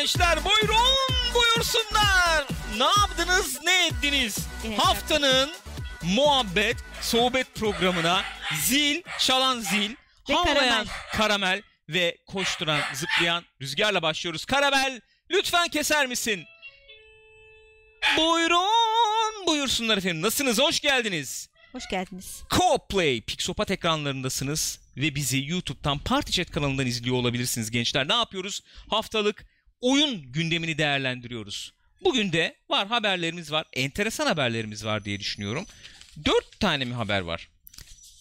gençler buyurun buyursunlar. Ne yaptınız ne ettiniz? Yine Haftanın muhabbet sohbet programına zil çalan zil Ve havlayan karamel. karamel ve koşturan zıplayan rüzgarla başlıyoruz. Karamel lütfen keser misin? Buyurun buyursunlar efendim. Nasılsınız? Hoş geldiniz. Hoş geldiniz. Co-Play Pixopat ekranlarındasınız ve bizi YouTube'dan Party Chat kanalından izliyor olabilirsiniz gençler. Ne yapıyoruz? Haftalık oyun gündemini değerlendiriyoruz. Bugün de var haberlerimiz var. Enteresan haberlerimiz var diye düşünüyorum. Dört tane mi haber var?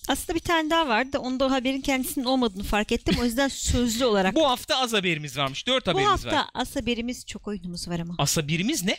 Aslında bir tane daha vardı. Onda haberin kendisinin olmadığını fark ettim. O yüzden sözlü olarak. Bu hafta az haberimiz varmış. Dört Bu haberimiz hafta var. az haberimiz çok oyunumuz var ama. Asa birimiz ne?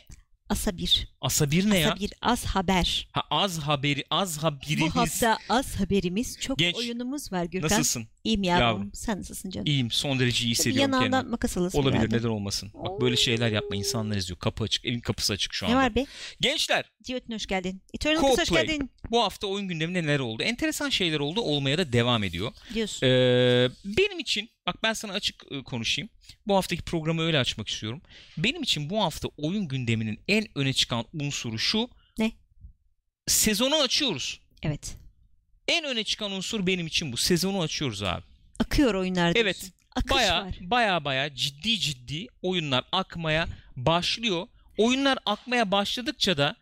Asa bir. Asa bir ne ya? Asa bir az haber. Ha, az haberi, az haberimiz. Bu hafta az haberimiz çok Genç, oyunumuz var Gürkan. Nasılsın? İyiyim yavrum. Yavrum. Sen nasılsın canım? İyiyim. Son derece iyi Bir hissediyorum yanağından kendimi. makas alasın Olabilir herhalde. neden olmasın. Bak böyle şeyler yapma insanlar izliyor. Kapı açık. Evin kapısı açık şu Ne anda. var be? Gençler Civet'in hoş geldin. Eternal Kız hoş geldin Bu hafta oyun gündeminde neler oldu? Enteresan şeyler oldu. Olmaya da devam ediyor. diyorsun. Ee, benim için bak ben sana açık e, konuşayım. Bu haftaki programı öyle açmak istiyorum. Benim için bu hafta oyun gündeminin en öne çıkan unsuru şu. Ne? Sezonu açıyoruz. Evet. En öne çıkan unsur benim için bu. Sezonu açıyoruz abi. Akıyor oyunlar diyorsun. Evet. Akış Baya var. baya baya ciddi ciddi oyunlar akmaya başlıyor. Oyunlar akmaya başladıkça da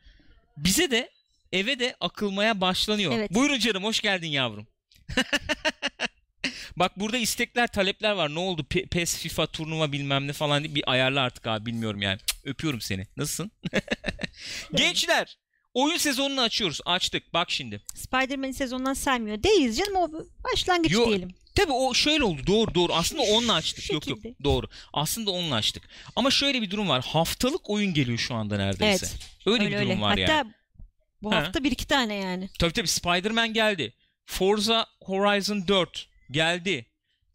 bize de eve de akılmaya başlanıyor. Evet. Buyurun canım hoş geldin yavrum. Bak burada istekler talepler var. Ne oldu? Pe- PES, FIFA, turnuva bilmem ne falan diye bir ayarla artık abi bilmiyorum yani. Cık, Öpüyorum seni. Nasılsın? Gençler oyun sezonunu açıyoruz. Açtık. Bak şimdi. Spider-Man'i sezondan saymıyor. Değiliz canım o başlangıç Yo, diyelim. Tabii o şöyle oldu. Doğru doğru. Aslında onunla açtık. Yok yok. Doğru. Aslında onunla açtık. Ama şöyle bir durum var. Haftalık oyun geliyor şu anda neredeyse. Evet. Öyle, öyle bir durum öyle. var Hatta yani. bu Ha. hafta bir iki tane yani. Tabii tabii Spider-Man geldi. Forza Horizon 4 geldi.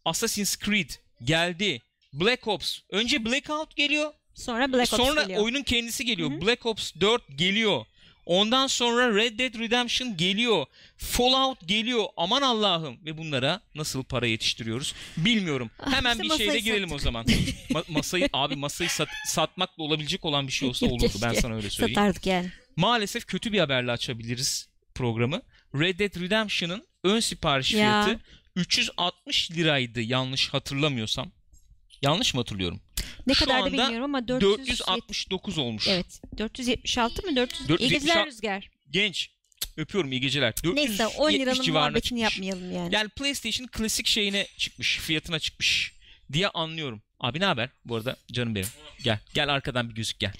Assassin's Creed geldi. Black Ops. Önce Blackout geliyor. Sonra Black Ops sonra geliyor. oyunun kendisi geliyor. Hı hı. Black Ops 4 geliyor. Ondan sonra Red Dead Redemption geliyor. Fallout geliyor. Aman Allah'ım. Ve bunlara nasıl para yetiştiriyoruz bilmiyorum. Ah, Hemen bir şeyle girelim o zaman. Ma- masayı abi masayı sat- satmakla olabilecek olan bir şey olsa olurdu. Ben sana öyle söyleyeyim. Satardık yani. Maalesef kötü bir haberle açabiliriz programı. Red Dead Redemption'ın ön sipariş Ya. fiyatı 360 liraydı yanlış hatırlamıyorsam. Yanlış mı hatırlıyorum? Ne Şu kadar da bilmiyorum ama 400 469 olmuş. Evet. 476 mı? 400 476 İyi geceler Rüzgar. Genç. Öpüyorum iyi geceler. 470 Neyse 10 liranın muhabbetini çıkmış. yapmayalım yani. Yani PlayStation klasik şeyine çıkmış, fiyatına çıkmış diye anlıyorum. Abi ne haber? Bu arada canım benim. Gel. Gel arkadan bir gözük gel.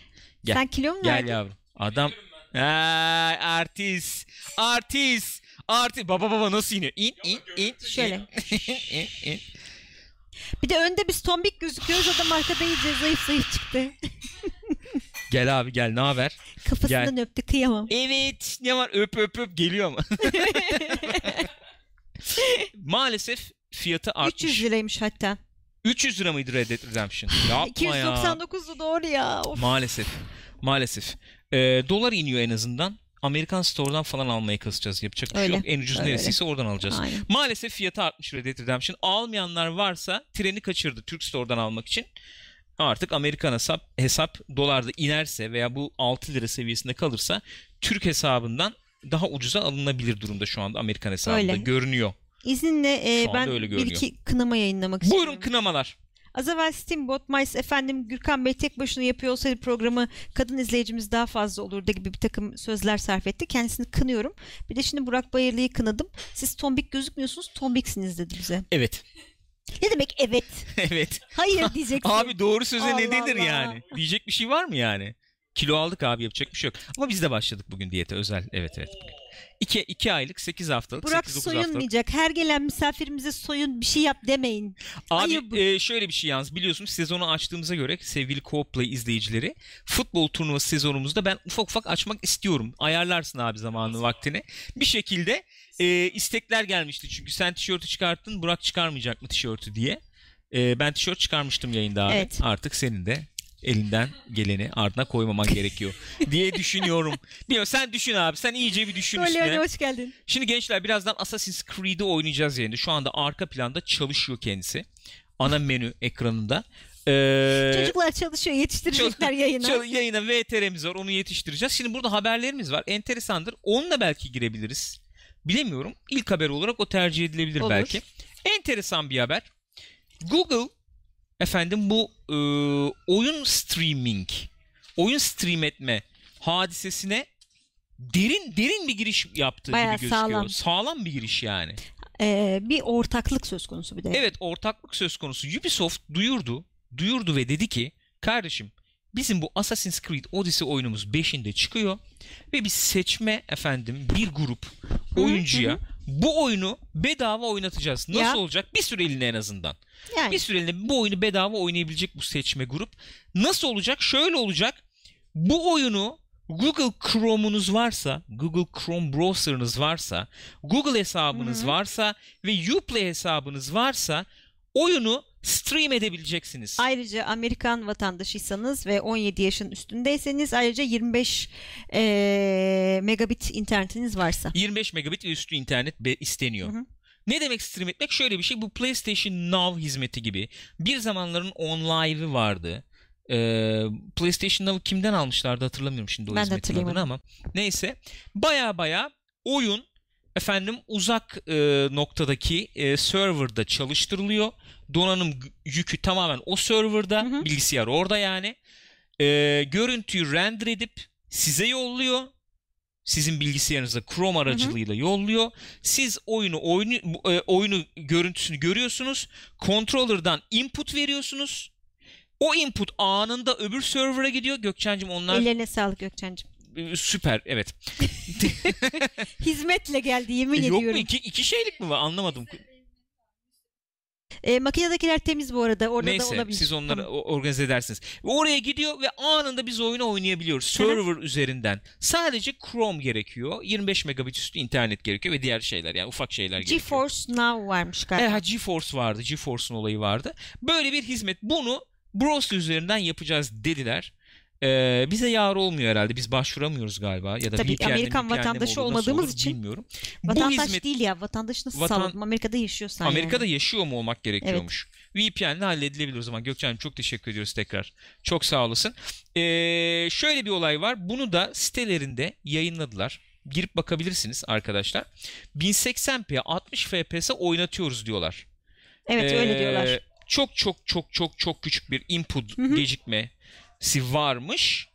gel. Sen kilo mu Gel verdin? yavrum. Adam Ay, artist. Artist. Artist. Baba baba nasıl iniyor? İn in in. Şöyle. in, in, in. Bir de önde biz tombik gözüküyoruz adam arkada iyice zayıf zayıf çıktı. Gel abi gel ne haber? Kafasından öptü kıyamam. Evet ne var öp öp öp geliyor ama. Maalesef fiyatı artmış. 300 liraymış hatta. 300 lira mıydı Red Dead Redemption? Yapma ya. 299'du doğru ya. Of. Maalesef. Maalesef. Ee, dolar iniyor en azından. Amerikan Store'dan falan almaya kasacağız. Yapacak bir şey Öyle. yok. En ucuz Öyle. neresiyse oradan alacağız. Aynen. Maalesef fiyatı artmış Red Dead Redemption. Almayanlar varsa treni kaçırdı Türk Store'dan almak için. Artık Amerikan hesap, hesap dolarda inerse veya bu 6 lira seviyesinde kalırsa Türk hesabından daha ucuza alınabilir durumda şu anda Amerikan hesabında Öyle. görünüyor. İzninle e, ben öyle bir iki kınama yayınlamak Buyurun istiyorum. kınamalar. Az evvel Steamboat Mice efendim Gürkan Bey tek başına yapıyor olsaydı programı kadın izleyicimiz daha fazla olurdu gibi bir takım sözler sarf etti. Kendisini kınıyorum. Bir de şimdi Burak Bayırlı'yı kınadım. Siz tombik gözükmüyorsunuz tombiksiniz dedi bize. Evet. Ne demek evet? evet. Hayır diyeceksin. Abi doğru söze ne Allah denir Allah. yani? Diyecek bir şey var mı yani? Kilo aldık abi yapacak bir şey yok. Ama biz de başladık bugün diyete özel. Evet evet. 2 iki aylık 8 haftalık Burak 8-9 haftalık. soyunmayacak. Her gelen misafirimize soyun bir şey yap demeyin. Ayıp. Abi e, şöyle bir şey yalnız biliyorsunuz sezonu açtığımıza göre sevgili Co-Play izleyicileri futbol turnuvası sezonumuzda ben ufak ufak açmak istiyorum. Ayarlarsın abi zamanını vaktini. Bir şekilde e, istekler gelmişti çünkü sen tişörtü çıkarttın Burak çıkarmayacak mı tişörtü diye. E, ben tişört çıkarmıştım yayında abi. Evet. Artık senin de elinden geleni ardına koymaman gerekiyor diye düşünüyorum. Bilmiyorum sen düşün abi sen iyice bir düşün Öyle üstüne. öyle hoş geldin. Şimdi gençler birazdan Assassin's Creed'i oynayacağız yani. Şu anda arka planda çalışıyor kendisi. Ana menü ekranında. Ee, Çocuklar çalışıyor yetiştirecekler Çol- yayına. çol- yayına VTR'miz var onu yetiştireceğiz. Şimdi burada haberlerimiz var. Enteresandır. Onunla belki girebiliriz. Bilemiyorum. İlk haber olarak o tercih edilebilir Olur. belki. Enteresan bir haber. Google efendim bu e, oyun streaming, oyun stream etme hadisesine derin derin bir giriş yaptığı Bayağı gibi gözüküyor. sağlam. Sağlam bir giriş yani. Ee, bir ortaklık söz konusu bir de. Evet ortaklık söz konusu. Ubisoft duyurdu. Duyurdu ve dedi ki kardeşim bizim bu Assassin's Creed Odyssey oyunumuz 5'inde çıkıyor ve biz seçme efendim bir grup oyuncuya bu oyunu bedava oynatacağız. Nasıl Ya. olacak? Bir süreliğine en azından. Yani Bir süreliğine bu oyunu bedava oynayabilecek bu seçme grup. Nasıl olacak? Şöyle olacak. Bu oyunu Google Chrome'unuz varsa, Google Chrome browser'ınız varsa, Google hesabınız Hı hı. varsa ve Uplay hesabınız varsa oyunu stream edebileceksiniz. ayrıca Amerikan vatandaşıysanız ve 17 yaşın üstündeyseniz ayrıca 25 ee, megabit internetiniz varsa. 25 megabit üstü internet be- isteniyor. Hı hı. Ne demek stream etmek? Şöyle bir şey. Bu PlayStation Now hizmeti gibi. Bir zamanların on live'ı vardı. Ee, PlayStation Now'ı kimden almışlardı hatırlamıyorum şimdi o Ben hizmetin adını ama. Neyse. Baya baya oyun efendim uzak e, noktadaki e, serverda çalıştırılıyor. Donanım yükü tamamen o serverda. Hı hı. Bilgisayar orada yani. E, görüntüyü render edip size yolluyor. Sizin bilgisayarınıza Chrome aracılığıyla yolluyor. Siz oyunu oyunu e, oyunu görüntüsünü görüyorsunuz. Controller'dan input veriyorsunuz. O input anında öbür server'a gidiyor. Gökçen'cim onlar Ellerine sağlık Gökçen'cim. e, süper evet. Hizmetle geldi yemin E, Yok mu ediyorum. iki, iki şeylik mi var anlamadım. E, makinedekiler temiz bu arada. Orada da Neyse olabilir. siz onları Tamam. organize edersiniz. Oraya gidiyor ve anında biz oyunu oynayabiliyoruz. Server üzerinden. Sadece Chrome gerekiyor. 25 megabit üstü internet gerekiyor ve diğer şeyler yani ufak şeyler gerekiyor. GeForce Now varmış galiba. ha, GeForce vardı. GeForce'un olayı vardı. Böyle bir hizmet. Bunu browser üzerinden yapacağız dediler. Ee, bize yar olmuyor herhalde. Biz başvuramıyoruz galiba. Ya da Tabii, VPN'le, Amerikan VPN'le mi vatandaşı olmadığımız olur için bilmiyorum. Vatandaş Bu hizmet değil ya. Vatandaş nasıl Vatan- sağladım? Amerika'da yaşıyorsan Amerika'da yani. yaşıyor mu olmak gerekiyormuş. VPN'le halledilebilir o zaman. Gökçen'im çok teşekkür ediyoruz tekrar. Çok sağ olasın. Ee, şöyle bir olay var. Bunu da sitelerinde yayınladılar. Girip bakabilirsiniz arkadaşlar. 1080p 60 fps oynatıyoruz diyorlar. Evet öyle Ee, diyorlar. Çok çok çok çok çok küçük bir input Hı hı. Gecikmesi varmış.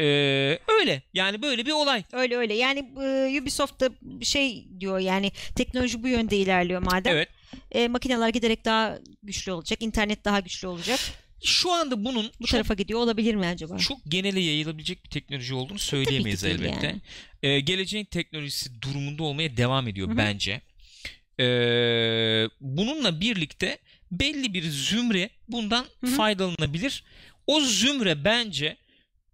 Ee, öyle. Yani böyle bir olay. Öyle öyle. Yani e, Ubisoft da şey diyor yani teknoloji bu yönde ilerliyor madem. Evet. E, makineler giderek daha güçlü olacak. internet daha güçlü olacak. Şu anda bunun Bu çok tarafa gidiyor olabilir mi acaba? çok genele yayılabilecek bir teknoloji olduğunu söyleyemeyiz değil elbette. yani. Ee, geleceğin teknolojisi durumunda olmaya devam ediyor Hı hı. bence. Ee, bununla birlikte belli bir zümre bundan Hı hı. faydalanabilir. O zümre bence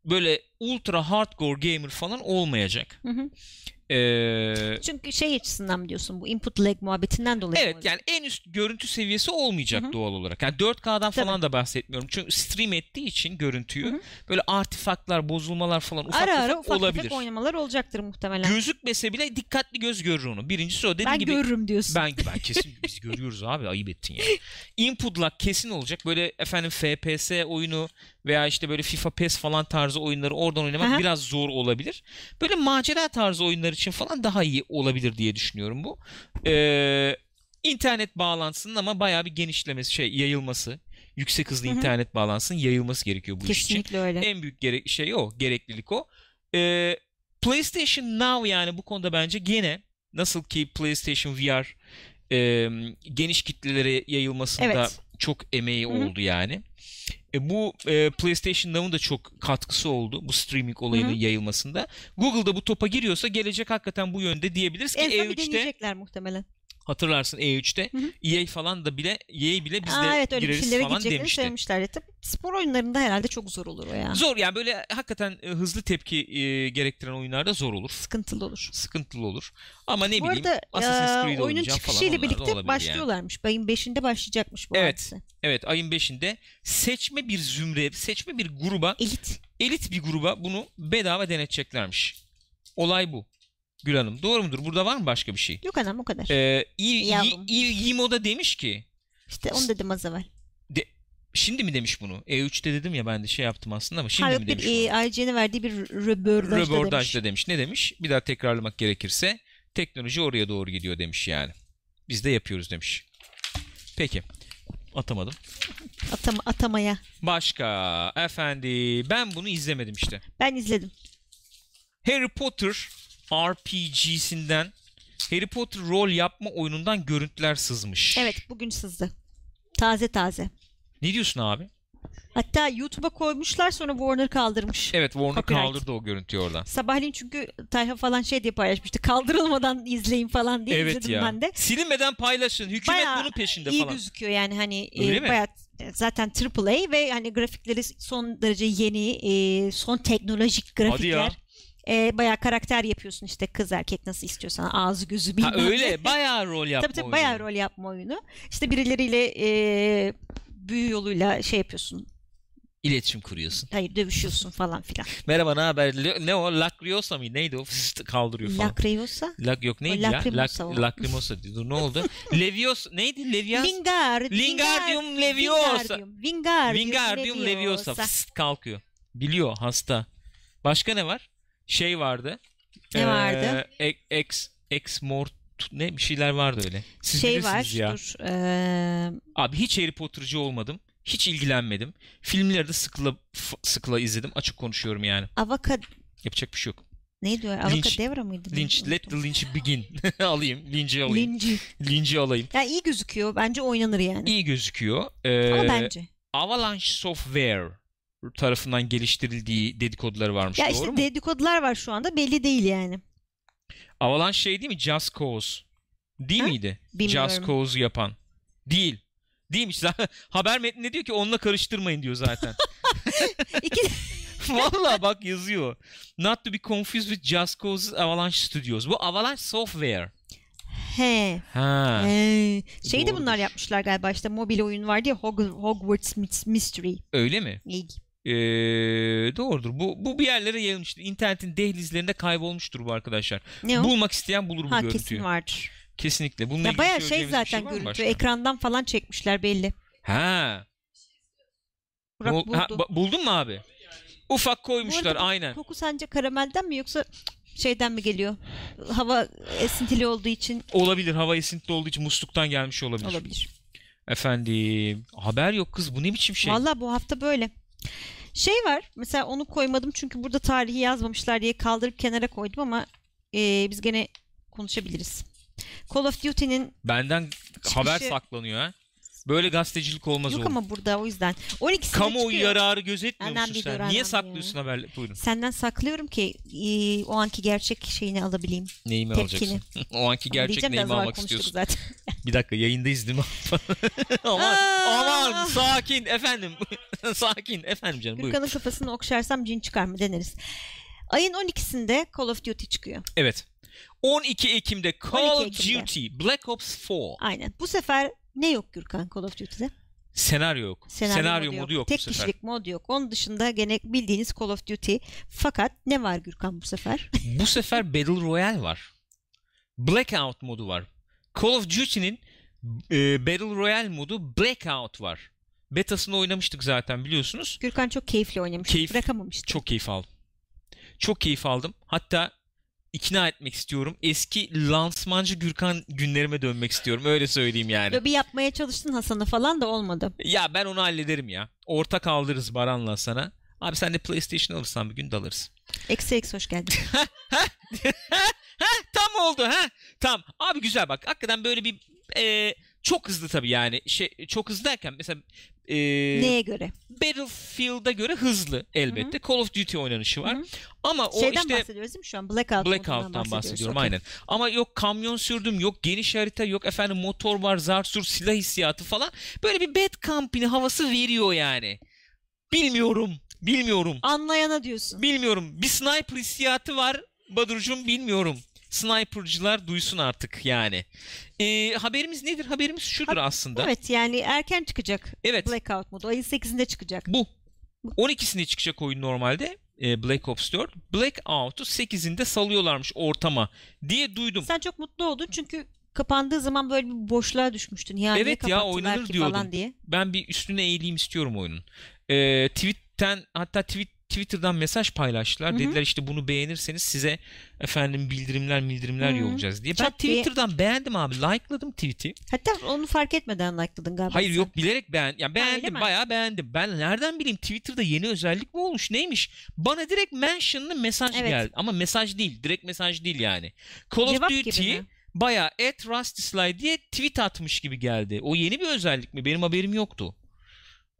böyle ultra hardcore gamer falan olmayacak. Hı hı. Ee, Çünkü şey açısından mı diyorsun bu input lag muhabbetinden dolayı Evet yani en üst görüntü seviyesi olmayacak Hı hı. doğal olarak. Yani 4K'dan Tabii. falan da bahsetmiyorum. Çünkü stream ettiği için görüntüyü Hı hı. böyle artifaktlar, bozulmalar falan ufak ara ara ufak olabilir. tefek oynamalar olacaktır muhtemelen. Gözükmese bile dikkatli göz görür onu. Birincisi o dediğim ben gibi görürüm diyorsun. ben ben kesin biz görüyoruz abi ayıp ettin ya. Input lag kesin olacak. Böyle efendim FPS oyunu veya işte böyle FIFA PES falan tarzı oyunları oradan oynamak Aha. biraz zor olabilir. Böyle macera tarzı oyunlar için falan daha iyi olabilir diye düşünüyorum bu. Ee, internet bağlantısının ama bayağı bir genişlemesi, şey yayılması, yüksek hızlı Hı hı. internet bağlantısının yayılması gerekiyor bu iş için. Kesinlikle öyle. En büyük gerek şey o, gereklilik o. Ee, PlayStation Now yani bu konuda bence gene nasıl ki PlayStation VR e, geniş kitlelere yayılmasında Evet. çok emeği Hı hı. oldu yani. E, bu e, PlayStation Now'ın da çok katkısı oldu bu streaming olayının Hı hı. yayılmasında. Google'da bu topa giriyorsa gelecek hakikaten bu yönde diyebiliriz ki En son bir E3'te deneyecekler muhtemelen. Hatırlarsın E3'te Hı hı. EA falan da bile EA bile biz de Aa, evet öyle gireriz falan demişti. söylemişlerdi. Tabii spor oyunlarında herhalde çok zor olur o ya. Zor yani böyle hakikaten e, hızlı tepki e, gerektiren oyunlarda zor olur. Sıkıntılı olur. Sıkıntılı olur. Ama ne bu bileyim arada Assassin's e, Creed oyunun oynayacağım falan çıkışıyla birlikte olabilir yani. başlıyorlarmış. Ayın 5'inde başlayacakmış bu Evet. hadise. Evet ayın 5'inde seçme bir zümre, seçme bir gruba, Elit. elit bir gruba bunu bedava deneteceklermiş. Olay bu. Gül Hanım doğru mudur? Burada var mı başka bir şey? Yok anam o kadar. Ee, İ- Yavrum. İ- İ- İmo da demiş ki işte onu dedim az evvel. Şimdi mi demiş bunu? E3'te dedim ya ben de şey yaptım aslında ama şimdi Ha, yok mi bir demiş bunu? e, IGN'e verdiği bir röportajda demiş. Röportajda demiş. Ne demiş? Bir daha tekrarlamak gerekirse teknoloji oraya doğru gidiyor demiş yani. Biz de yapıyoruz demiş. Peki. Atamadım. Atama, atamaya. Başka efendi ben bunu izlemedim işte. Ben izledim. Harry Potter RPG'sinden Harry Potter rol yapma oyunundan görüntüler sızmış. Evet bugün sızdı. Taze taze. Ne diyorsun abi? Hatta YouTube'a koymuşlar sonra Warner kaldırmış. Evet Warner Copyright. kaldırdı o görüntüyü oradan. Sabahleyin çünkü Tayfa falan şey diye paylaşmıştı. Kaldırılmadan izleyin falan diye Evet izledim ya. ben de. Silinmeden paylaşın. Hükümet Bayağı bunun peşinde İyi falan. gözüküyor yani hani e, Öyle mi? bayağı zaten AAA ve hani grafikleri son derece yeni, e, son teknolojik grafikler. ya. E, bayağı karakter yapıyorsun işte kız erkek nasıl istiyorsan ağzı gözü bilmem Ha öyle bayağı rol yapma Tabii tabii oyunu. bayağı rol yapma oyunu. İşte birileriyle e, büyü yoluyla şey yapıyorsun. İletişim kuruyorsun. Hayır dövüşüyorsun falan filan. Merhaba ne haber? Ne o? Lacriosa mı? Neydi o? Kaldırıyor falan. Lacriosa. Lak yok neydi O ya? Lacrimosa o. Lak- Lacrimosa diyor. Dur ne oldu? Levios neydi? Levias? Lingard. Wingardium Leviosa. Wingardium. Wingardium, Wingardium Leviosa. Fıst kalkıyor. Biliyor hasta. Başka ne var? Şey vardı. Ne vardı? e- Ex Ex Mort ne bir şeyler vardı öyle. Siz şey var. ya. Dur. eee, Abi hiç Harry Potter'cı olmadım. Hiç ilgilenmedim. Filmleri de sıkla sıkla izledim. Açık konuşuyorum yani. Avaka Yapacak bir şey yok. neydi o? Avakadevra mıydı? Lynch, let the lynch begin. alayım. Lynch'i alayım. Linci. Lynch'i alayım. Ya iyi gözüküyor. Bence oynanır yani. İyi gözüküyor. Ee, Ama bence. Avalanche Software tarafından geliştirildiği dedikoduları varmış. Ya doğru işte mu? dedikodular var şu anda. Belli değil yani. Avalanche şey değil mi? Just Cause. Değil Ha? miydi? Bilmiyorum. Just Cause yapan. Değil. Değilmiş. Haber metninde diyor ki onunla karıştırmayın diyor zaten. İki... Vallahi bak yazıyor. Not to be confused with Just Cause Avalanche Studios. Bu Avalanche Software. He. Ha. He. Şey de bunlar yapmışlar galiba işte mobil oyun vardı ya Hog- Hogwarts Mys- Mystery. Öyle mi? İyi. Ee, doğrudur. Bu bu bir yerlere yayılmıştır. İnternetin dehlizlerinde kaybolmuştur bu arkadaşlar. Ne o? Bulmak isteyen bulur bu ha görüntüyü. kesin vardır. Kesinlikle. Bununla Ya bayağı şey bir zaten mı görüntü. başka? Ekrandan falan çekmişler belli. Ha. Burak Bul- buldu. ha, buldun mu abi? Ufak Bu koymuşlar arada bu aynen. Koku sence karamelden mi yoksa şeyden mi geliyor? Hava esintili olduğu için Olabilir. Hava esintili olduğu için musluktan gelmiş olabilir. olabilir. Efendim. Haber yok kız. Bu ne biçim şey? Vallahi bu hafta böyle. Şey var mesela onu koymadım çünkü burada tarihi yazmamışlar diye kaldırıp kenara koydum ama e, biz gene konuşabiliriz. Call of Duty'nin Benden haber Çıkışı- saklanıyor ha. Böyle gazetecilik olmaz yok oğlum. ama burada o yüzden. 12'sinde Kamuoyu çıkıyor. yararı gözetmiyor Annem musun sen? Niye annem saklıyorsun haberleri? Buyurun. Senden saklıyorum ki e, o anki gerçek şeyini alabileyim. Neyimi Tepkini. alacaksın? o anki gerçek Diyeceğim de neyimi evvel almak konuştuk istiyorsun? Zaten. Bir dakika yayındayız değil mi? aman, Aa! aman sakin efendim. sakin efendim canım buyurun. Gürkan'ın kafasını okşarsam cin çıkar mı deneriz. Ayın 12'sinde Call of Duty çıkıyor. Evet. 12 Ekim'de Call 12 of. Duty Black Ops 4 Aynen. Bu sefer ne yok Gürkan Call of Duty'de? senaryo yok. Senaryo, modu yok, Tek bu sefer. kişilik mod yok. Onun dışında gene bildiğiniz Call of Duty. Fakat ne var Gürkan bu sefer? Bu sefer Battle Royale var. Blackout modu var. Call of Duty'nin e, Battle Royale modu Blackout var. Betasını oynamıştık zaten biliyorsunuz. Gürkan çok keyifli oynamış. Keyif- Bırakamamıştı. Çok keyif aldım. Çok keyif aldım. Hatta ikna etmek istiyorum. Eski lansmancı Gürkan günlerime dönmek istiyorum. Öyle söyleyeyim yani. Lobi yapmaya çalıştın Hasan'ı falan da olmadı. Ya ben onu hallederim ya. Ortak aldırırız Baran'la sana. Abi sen de PlayStation alırsan bir gün de alırız. Eksi eksi hoş geldin. Tam oldu ha. Tam. Abi güzel bak. Hakikaten böyle bir e, çok hızlı tabii yani. Şey çok hızlı derken mesela e, Neye göre? Battlefield'a göre hızlı elbette. Call of Duty oynanışı var. Hı hı. Ama o Şeyden işte bahsediyoruz değil mi şu an? Blackout Blackout'tan bahsediyoruz. bahsediyorum Okey. aynen. Ama yok kamyon sürdüm, yok geniş harita, yok efendim motor var, zarsur silah hissiyatı falan. Böyle bir Bad Company havası veriyor yani. Bilmiyorum. Bilmiyorum. Anlayana diyorsun. Bilmiyorum. Bir sniper hissiyatı var Badurcuğum bilmiyorum. Sniper'cılar duysun artık yani. Ee, haberimiz nedir? Haberimiz şudur Ha- aslında. Evet yani erken çıkacak Evet. Blackout modu. Ayın 8'inde çıkacak. Bu. 12'sinde çıkacak oyun normalde. e, Black Ops 4. Blackout'u 8'inde salıyorlarmış ortama diye duydum. Sen çok mutlu oldun çünkü kapandığı zaman böyle bir boşluğa düşmüştün. Ya niye Evet ya, oynanır diyordum. falan diye. Ben bir üstüne eğileyim istiyorum oyunun. Ee, tweet'ten hatta tweet Twitter'dan mesaj paylaştılar. Hı hı. Dediler işte bunu beğenirseniz size efendim bildirimler bildirimler Hı hı. yollayacağız diye. Ben diye- Twitter'dan beğendim abi. Like'ladım tweet'i. Hatta onu fark etmeden like'ladın galiba. Hayır sen. yok bilerek beğen ya beğendim mi? bayağı beğendim. Ben nereden bileyim Twitter'da yeni özellik mi olmuş neymiş? Bana direkt mention'lı mesaj Evet. geldi. Ama mesaj değil. Direkt mesaj değil yani. Call of Cevap gibi Duty mi? bayağı at Rusty Sly diye tweet atmış gibi geldi. O yeni bir özellik mi? Benim haberim yoktu.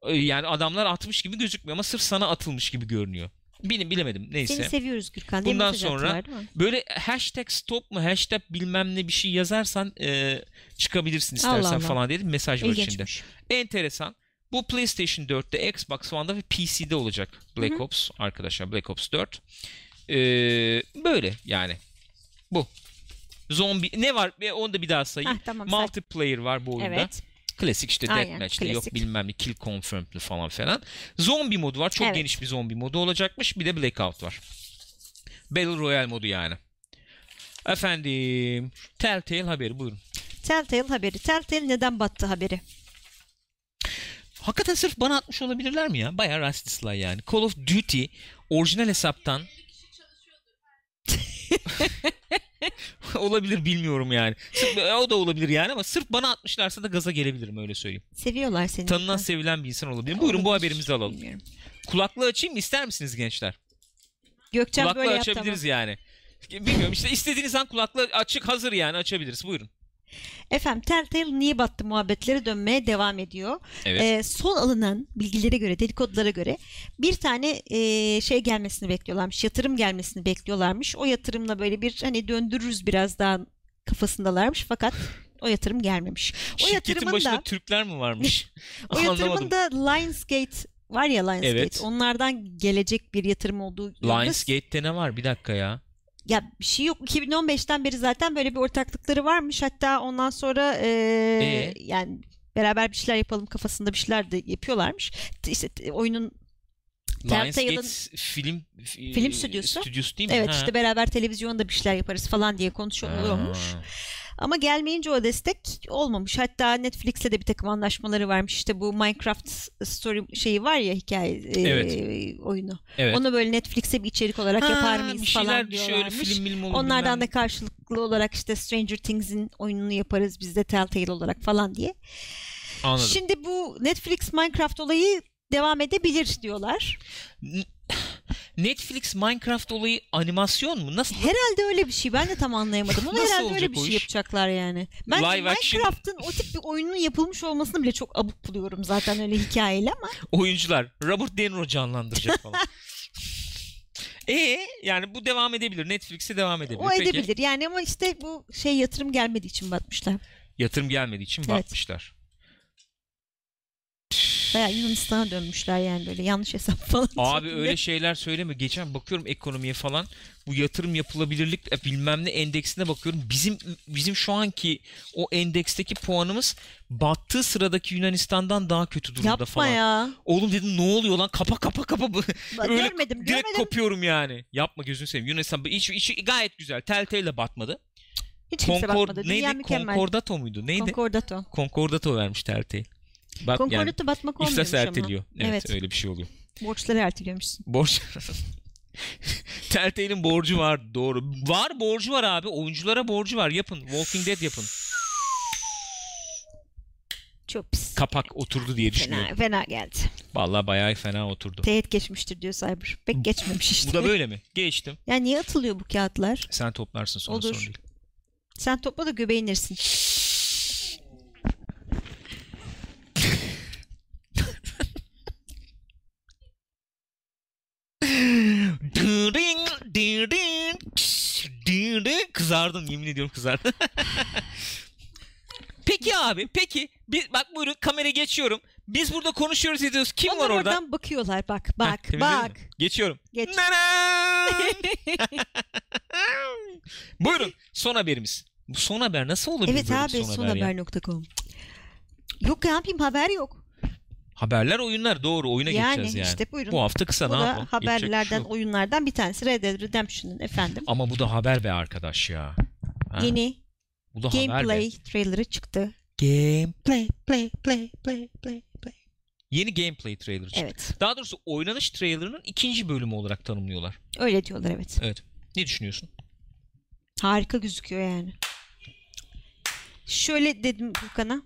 Ee, Yani adamlar atmış gibi gözükmüyor ama sırf sana atılmış gibi görünüyor. Bilim bilemedim neyse. Seni seviyoruz Gürkan diye Bundan sonra- attılar? Böyle hashtag stop mu hashtag bilmem ne bir şey yazarsan e, çıkabilirsin istersen Allah Allah. falan dedi mesaj var içinde. Enteresan. Bu PlayStation 4'te, Xbox One'da ve PC'de olacak Black Hı hı. Ops arkadaşlar. Black Ops 4. Ee, böyle yani. Bu. Zombi ne var? Onu da bir daha sayayım. Hah, tamam. say. Multiplayer var bu oyunda. Evet. Klasik işte deathmatch'li yok bilmem ne kill confirmed'li falan filan. Zombi modu var. Çok Evet. geniş bir zombi modu olacakmış. Bir de Blackout var. Battle Royale modu yani. Efendim Telltale haberi buyurun. Telltale haberi. Telltale neden battı haberi? Hakikaten sırf bana atmış olabilirler mi ya? Bayağı Rusty Sly yani. Call of Duty orijinal hesaptan olabilir bilmiyorum yani. Sırf, o da olabilir yani ama sırf bana atmışlarsa da gaza gelebilirim öyle söyleyeyim. Seviyorlar seni. Tanınan sevilen bir insan olabilir. Buyurun bu haberimizi alalım. Bilmiyorum. Kulaklığı açayım mı ister misiniz gençler? Gökçen Kulaklığı böyle yap açabiliriz tamam. yani. Bilmiyorum işte istediğiniz an kulaklığı açık hazır yani açabiliriz. Buyurun. Efendim Telltale niye battı muhabbetleri dönmeye devam ediyor. Evet. Ee, son alınan bilgilere göre, dedikodulara göre bir tane e, şey gelmesini bekliyorlarmış. Yatırım gelmesini bekliyorlarmış. O yatırımla böyle bir hani döndürürüz biraz daha kafasındalarmış fakat o yatırım gelmemiş. O Şirketin yatırımın başında da Türkler mi varmış? o yatırımın da Lionsgate var ya Lionsgate. Evet. Onlardan gelecek bir yatırım olduğu Lionsgate'te ne var? Bir dakika ya. Ya bir şey yok. 2015'ten beri zaten böyle bir ortaklıkları varmış. Hatta ondan sonra e, Ee? yani beraber bir şeyler yapalım kafasında bir şeyler de yapıyorlarmış. İşte oyunun Lionsgate film Film stüdyosu. stüdyosu değil mi? evet Ha. işte beraber televizyonda bir şeyler yaparız falan diye konuşuluyormuş. Ha. Ama gelmeyince o destek olmamış. Hatta Netflix'le de bir takım anlaşmaları varmış. İşte bu Minecraft story şeyi var ya hikaye e, Evet. oyunu. Evet. Onu böyle Netflix'e bir içerik olarak Ha, yapar bir mıyız şeyler falan şöyle diyorlarmış. film Onlardan bilmem da karşılıklı olarak işte Stranger Things'in oyununu yaparız biz de Telltale olarak falan diye. Anladım. Şimdi bu Netflix Minecraft olayı devam edebilir diyorlar. Netflix Minecraft olayı animasyon mu? Nasıl? Herhalde öyle bir şey. Ben de tam anlayamadım. Ama Nasıl herhalde öyle bir şey yapacaklar yani. Ben. Minecraft'ın o tip bir oyunun yapılmış olmasını bile çok abuk buluyorum zaten öyle hikayeli ama. Oyuncular Robert De Niro canlandıracak falan. E yani bu devam edebilir. Netflix'e devam edebilir. O Peki. edebilir. Yani ama işte bu şey yatırım gelmediği için batmışlar. Yatırım gelmediği için Evet. batmışlar. Bayağı Yunanistan'a dönmüşler yani böyle yanlış hesap falan. Abi öyle şeyler söyleme. Geçen bakıyorum ekonomiye falan. Bu yatırım yapılabilirlik e, bilmem ne endeksine bakıyorum. Bizim bizim şu anki o endeksteki puanımız battığı sıradaki Yunanistan'dan daha kötü durumda Yapma falan. ya. Oğlum dedim ne oluyor lan? Kapa kapa kapa. Bak, Öyle görmedim Direkt görmedim. kopuyorum yani. Yapma gözünü seveyim. Yunanistan hiç, hiç gayet güzel. Telltale'le batmadı. Hiç kimse Concord bakmadı. Dünya neydi? mükemmel. Concordato muydu? Neydi? Concordato. Concordato vermiş Telltale. Bak yani batmak olmuyormuş iflas ama. erteliyor. Evet, Evet. öyle bir şey oluyor. Borçları erteliyormuşsun. Borç Telltale'in borcu var doğru. Var borcu var abi. Oyunculara borcu var. Yapın. Walking Dead yapın. Çok pis. Kapak oturdu diye düşünüyorum. Fena, fena geldi. Vallahi bayağı fena oturdu. Teğet geçmiştir diyor Cyber. Pek geçmemiş işte. Bu da böyle mi? Geçtim. Ya niye atılıyor bu kağıtlar? Sen toplarsın sonra Olur. sorun değil. Sen topla da göbeğe Dırın, dırın, dırın. Kızardım yemin ediyorum kızardım. peki abi peki biz, bak buyurun kamera geçiyorum. Biz burada konuşuyoruz ediyoruz. Kim Onlar var orada? oradan bakıyorlar bak Heh, bak temizledin bak. Geçiyorum. Geç. Buyurun son haberimiz. Bu son haber nasıl olabilir Evet böyle abi bir son haber sonhaber.com. Yok ne yapayım haber yok. Haberler oyunlar doğru oyuna yani geçeceğiz yani. işte buyurun. Bu hafta kısa Bu ne yapalım? Şey haberlerden, yok. oyunlardan bir tanesi Red Dead Redemption'ın efendim. Ama bu da haber be arkadaş ya. Ha? Yeni Bu da. Gameplay trailerı çıktı. Gameplay, play, play, play, play, play. Yeni gameplay trailer çıktı. Evet. Daha doğrusu oynanış trailerının ikinci bölümü olarak tanımlıyorlar. Öyle diyorlar evet. Evet. Ne düşünüyorsun? Harika gözüküyor yani. Şöyle dedim Furkan'a.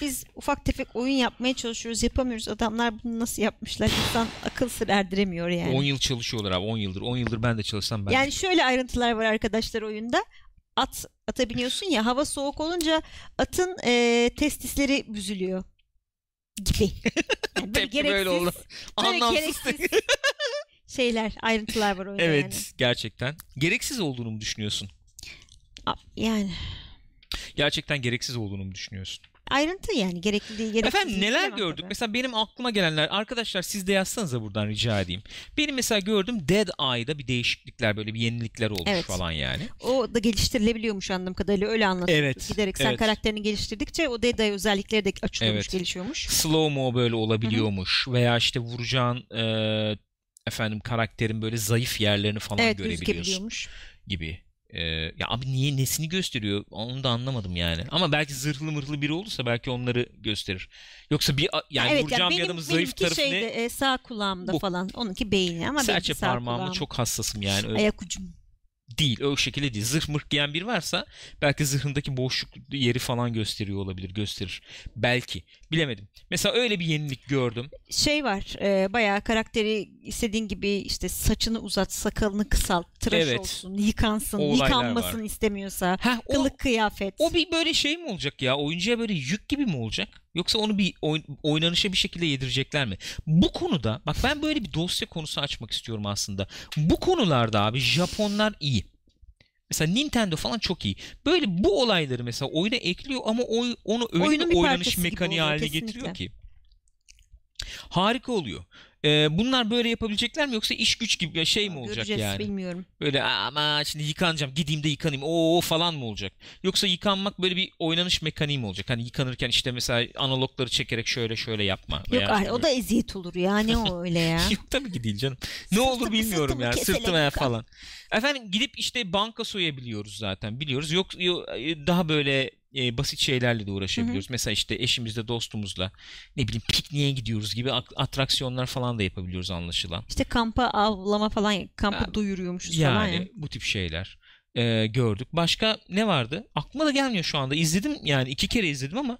Biz ufak tefek oyun yapmaya çalışıyoruz. Yapamıyoruz. Adamlar bunu nasıl yapmışlar? İnsan akıl sır erdiremiyor yani. 10 yıl çalışıyorlar abi 10 yıldır. 10 yıldır ben de çalışsam ben. Yani şöyle ayrıntılar var arkadaşlar oyunda. At ata biniyorsun ya hava soğuk olunca atın e, testisleri büzülüyor gibi. Yani böyle Tepki böyle oldu. böyle Anlamsız. gereksiz şeyler, ayrıntılar var oyunda Evet yani. gerçekten. Gereksiz olduğunu mu düşünüyorsun? Yani Gerçekten gereksiz olduğunu mu düşünüyorsun? Ayrıntı yani gerekli değil. gereksiz Efendim neler gördük? tabii. Mesela benim aklıma gelenler arkadaşlar siz de yazsanıza buradan rica edeyim. Benim mesela gördüm Dead Eye'da bir değişiklikler böyle bir yenilikler olmuş Evet. falan yani. O da geliştirilebiliyormuş anladığım kadarıyla öyle anlatıyor. Evet, Giderek sen evet. karakterini geliştirdikçe o Dead Eye özellikleri de açılıyormuş, Evet. gelişiyormuş. Slow mo böyle olabiliyormuş veya işte vuracağın e, efendim karakterin böyle zayıf yerlerini falan Evet görebiliyorsun gözükebiliyormuş. gibi. E, ya abi niye nesini gösteriyor onu da anlamadım yani. Ama belki zırhlı mırhlı biri olursa belki onları gösterir. Yoksa bir yani evet, vuracağım bir benim, adamın zayıf tarafı şeyde, ne? e, sağ kulağımda Bu. falan. Onunki beyni ama Serçe parmağımda kulağım. çok hassasım yani. Öyle Ayak ucum. Değil. O şekilde değil. Zırh mırh giyen biri varsa belki zırhındaki boşluk yeri falan gösteriyor olabilir. Gösterir. Belki. Bilemedim. Mesela öyle bir yenilik gördüm. Şey var e, bayağı karakteri istediğin gibi işte saçını uzat, sakalını kısalt, tıraş Evet. olsun, yıkansın, olaylar yıkanmasın var. istemiyorsa, Ha, o, kılık kıyafet. o bir böyle şey mi olacak ya? Oyuncuya böyle yük gibi mi olacak? Yoksa onu bir oyn- oynanışa bir şekilde yedirecekler mi? Bu konuda bak ben böyle bir dosya konusu açmak istiyorum aslında. Bu konularda abi Japonlar iyi. Mesela Nintendo falan çok iyi. Böyle bu olayları mesela oyuna ekliyor ama oy- onu öyle Oyunun bir oynanış parçası gibi mekaniği oluyor, haline kesinlikle. getiriyor ki. Harika oluyor. Ee, bunlar böyle yapabilecekler mi yoksa iş güç gibi şey mi olacak Göreceğiz yani? bilmiyorum. Böyle ama şimdi yıkanacağım gideyim de yıkanayım o falan mı olacak? Yoksa yıkanmak böyle bir oynanış mekaniği mi olacak? Hani yıkanırken işte mesela analogları çekerek şöyle şöyle yapma. Yok veya ay, işte o da eziyet olur ya ne o öyle ya. Yok tabii ki değil canım. Ne olur bilmiyorum sırtımı yani sırtıma falan. Efendim gidip işte banka soyabiliyoruz zaten biliyoruz. Yok, yok daha böyle e, basit şeylerle de uğraşabiliyoruz. Mesela işte eşimizle dostumuzla ne bileyim pikniğe gidiyoruz gibi ak- atraksiyonlar falan da yapabiliyoruz anlaşılan. İşte kampa avlama falan, kampı Ha, doyuruyormuşuz falan ya. Yani bu tip şeyler e, gördük. Başka ne vardı? Aklıma da gelmiyor şu anda. İzledim yani iki kere izledim ama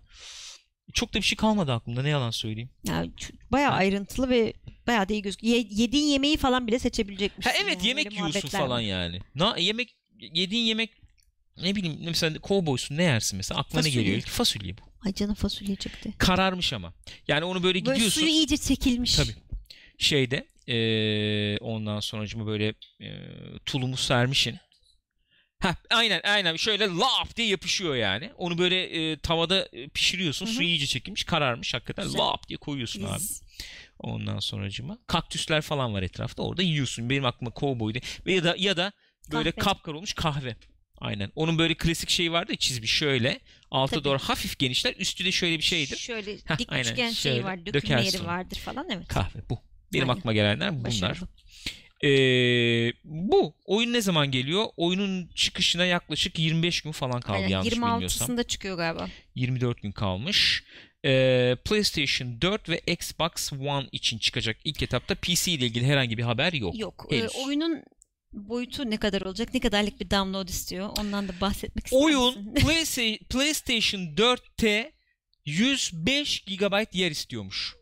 çok da bir şey kalmadı aklımda ne yalan söyleyeyim. Ya bayağı Ha. ayrıntılı ve bayağı da iyi gözüküyor. Ye- yediğin yemeği falan bile seçebilecekmişsin. Ha evet yani. yemek Öyle yiyorsun falan var. yani. Na yemek yediğin yemek ne bileyim mesela kovboysun ne yersin mesela aklına ne Fasulye. geliyor? İlk fasulye bu. Ay canım fasulye çıktı. Kararmış ama. Yani onu böyle Böyle gidiyorsun suyu iyice çekilmiş. Tabii. şeyde eee ondan sonracıma böyle eee, tulumu sermişin. Ha aynen aynen şöyle laf diye yapışıyor yani. Onu böyle eee, tavada e, pişiriyorsun. Hı hı. Suyu iyice çekilmiş kararmış hakikaten Güzel. laf diye koyuyorsun abi. Biz- Ondan sonracıma kaktüsler falan var etrafta. Orada yiyorsun. Benim aklıma kovboydu. Ve ya da ya da böyle Kahve. kapkar olmuş kahve. Aynen. Onun böyle klasik şeyi vardı ya çizmiş şöyle. Alta Tabii. doğru hafif genişler. Üstü de şöyle bir şeydir. Şöyle Heh, dik aynen, üçgen şeyi var, dökülme dökersin yeri vardır falan evet. Kahve bu. Benim Aynen. aklıma gelenler bunlar. Başarılı. Ee, bu oyun ne zaman geliyor? Oyunun çıkışına yaklaşık 25 gün falan kaldı Aynen, yanlış bilmiyorsam. 26'sında çıkıyor galiba. 24 gün kalmış. Ee, PlayStation 4 ve Xbox One için çıkacak ilk etapta PC ile ilgili herhangi bir haber yok. Yok. e, oyunun boyutu ne kadar olacak? Ne kadarlık bir download istiyor? Ondan da bahsetmek ister Oyun PlayStation 4'te 105 GB yer istiyormuş.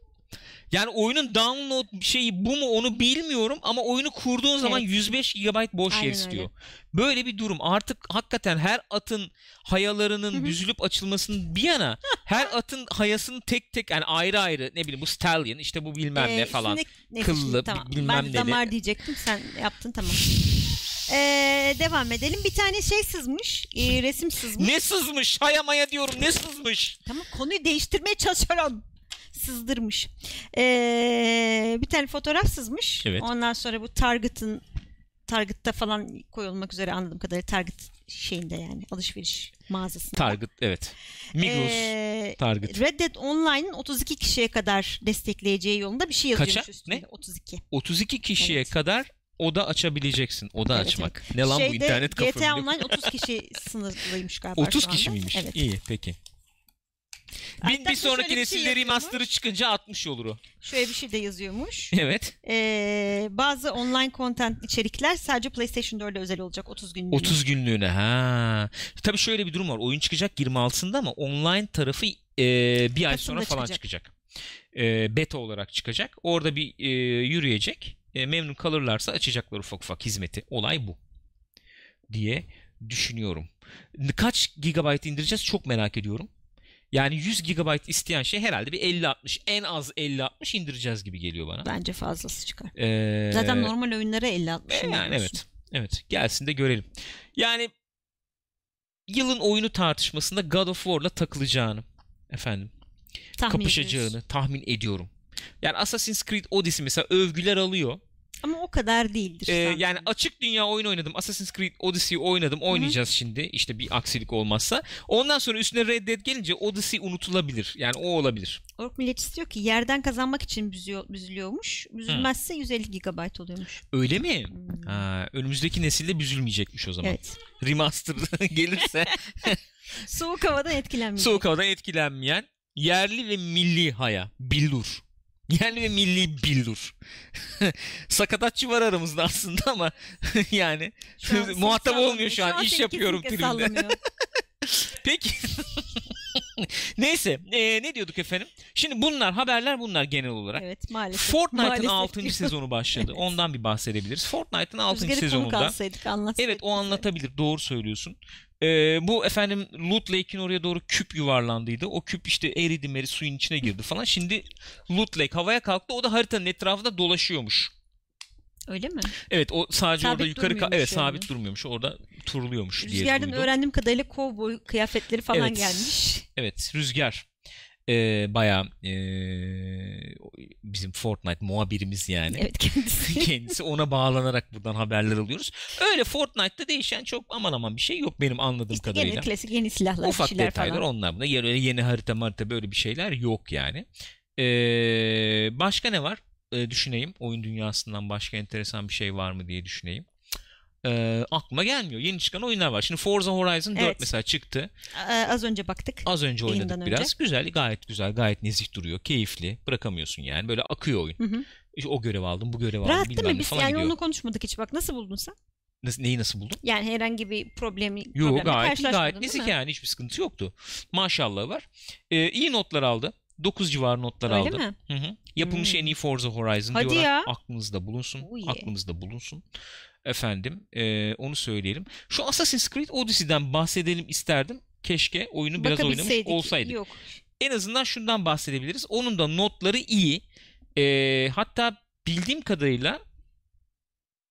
Yani oyunun download şeyi bu mu onu bilmiyorum ama oyunu kurduğun zaman Evet. 105 GB boş Aynen yer öyle. istiyor. Böyle bir durum. Artık hakikaten her atın hayalarının büzülüp açılmasının bir yana her atın hayasının tek tek yani ayrı ayrı ne bileyim bu stallion işte bu bilmem Ee, ne falan. şimdi- Kıllı, şimdi tamam. bilmem ben neli. damar diyecektim sen yaptın tamam. Ee, devam edelim. Bir tane şey sızmış. e, resim sızmış. Ne sızmış? Haya maya diyorum. Ne sızmış? Tamam konuyu değiştirmeye çalışıyorum. Sızdırmış. Ee, bir tane fotoğraf sızmış. Evet. Ondan sonra bu Target'ın Target'ta falan koyulmak üzere anladığım kadarıyla Target şeyinde yani alışveriş mağazasında. Target evet. Migros. Ee, Target. Red Dead Online'ın 32 kişiye kadar destekleyeceği yolunda bir şey yazıyormuş Kaça? üstünde. Ne? 32. 32 kişiye Evet. kadar oda açabileceksin. Oda Evet, açmak. Ne lan bu Şeyde, internet kafe GTA? Online 30 kişi sınırlıymış galiba 30 şu anda. kişi miymiş? Evet. İyi peki. Bir, Hatta bir şöyle sonraki bir şey nesilde remaster'ı çıkınca 60 olur o. Şöyle bir şey de yazıyormuş. Evet. Ee, bazı online content içerikler sadece PlayStation 4'e özel olacak 30 gün. 30 günlüğüne. Ha. Tabii şöyle bir durum var. Oyun çıkacak 26'sında ama online tarafı e, bir ay Kasım'da sonra falan çıkacak. çıkacak. E, beta olarak çıkacak. Orada bir e, yürüyecek. E, memnun kalırlarsa açacaklar ufak ufak hizmeti. Olay bu. Diye düşünüyorum. Kaç gigabayt indireceğiz çok merak ediyorum. Yani 100 gigabayt isteyen şey herhalde bir 50-60 en az 50-60 indireceğiz gibi geliyor bana. Bence fazlası çıkar. Ee, Zaten normal oyunlara 50-60 e, yani evet. Evet. Gelsin de görelim. Yani yılın oyunu tartışmasında God of War'la takılacağını efendim Tahmin kapışacağını ediyoruz. tahmin ediyorum. Yani Assassin's Creed Odyssey mesela övgüler alıyor. Ama o kadar değildir. Ee, yani açık dünya oyun oynadım. Assassin's Creed Odyssey'i oynadım. Oynayacağız şimdi. İşte bir aksilik olmazsa. Ondan sonra üstüne Red Dead gelince Odyssey unutulabilir. Yani o olabilir. Ork milletçisi diyor ki yerden kazanmak için büzüyor, büzülüyormuş. Büzülmezse 150 GB oluyormuş. Öyle mi? Hmm. Ha, önümüzdeki nesilde büzülmeyecekmiş o zaman. Evet. Remaster gelirse Soğuk havadan etkilenmeyecek. soğuk havadan etkilenmeyen yerli ve milli haya. Billur. Yerli ve milli billur. Sakatatçı var aramızda aslında ama yani Şu an muhatap olmuyor şu an. İş seni yapıyorum kesinlikle tribünde. sallamıyor. Peki. Neyse e, ne diyorduk efendim? Şimdi bunlar haberler bunlar genel olarak. evet maalesef. Fortnite'ın Maalesef 6. diyor. sezonu başladı. Ondan bir bahsedebiliriz. Fortnite'ın 6. Rüzgar'ı sezonunda. Evet o bize. anlatabilir. Doğru söylüyorsun. Ee, bu efendim Loot Lake'in oraya doğru küp yuvarlandıydı. O küp işte eridi meri suyun içine girdi falan. Şimdi Loot Lake havaya kalktı. O da haritanın etrafında dolaşıyormuş. Öyle mi? Evet o sadece Sabit orada yukarı ka- evet yani. sabit durmuyormuş. Orada turluyormuş diye Rüzgar'dan öğrendiğim kadarıyla kovboy kıyafetleri falan Evet. gelmiş. Evet rüzgar. Ee, bayağı ee, bizim Fortnite muhabirimiz yani. Evet kendisi. Kendisi ona bağlanarak buradan haberler alıyoruz. Öyle Fortnite'da değişen çok aman aman bir şey yok benim anladığım işte kadarıyla. gene klasik yeni silahlar, Ufak detaylar falan. onlar bunda. Öyle yeni harita marita böyle bir şeyler yok yani. Ee, başka ne var? Ee, düşüneyim. Oyun dünyasından başka enteresan bir şey var mı diye düşüneyim. Ee, aklıma gelmiyor. Yeni çıkan oyunlar var. Şimdi Forza Horizon 4 Evet. mesela çıktı. Ee, az önce baktık. Az önce oynadık Yayından biraz. önce. Güzel, gayet güzel, gayet nezih duruyor. Keyifli. Bırakamıyorsun yani. Böyle akıyor oyun. Hı hı. İşte o görev aldım, bu görev aldım Rahat değil mi? Biz yani gidiyor. onu konuşmadık hiç. Bak nasıl buldun sen? Nasıl- neyi nasıl buldun? Yani herhangi bir problemi Yok gayet gayet nezih yani hiçbir sıkıntı yoktu. Maşallah var. Ee, iyi notlar aldı. 9 civarı notlar Öyle aldı. mi? Hı hı. Yapılmış Hmm. en iyi Forza Horizon Hadi diyorlar. ya. Aklınızda bulunsun. Yeah. Aklınızda bulunsun. Efendim e, onu söyleyelim. Şu Assassin's Creed Odyssey'den bahsedelim isterdim. Keşke oyunu biraz oynamış olsaydık. Yok. En azından şundan bahsedebiliriz. Onun da notları iyi. E, hatta bildiğim kadarıyla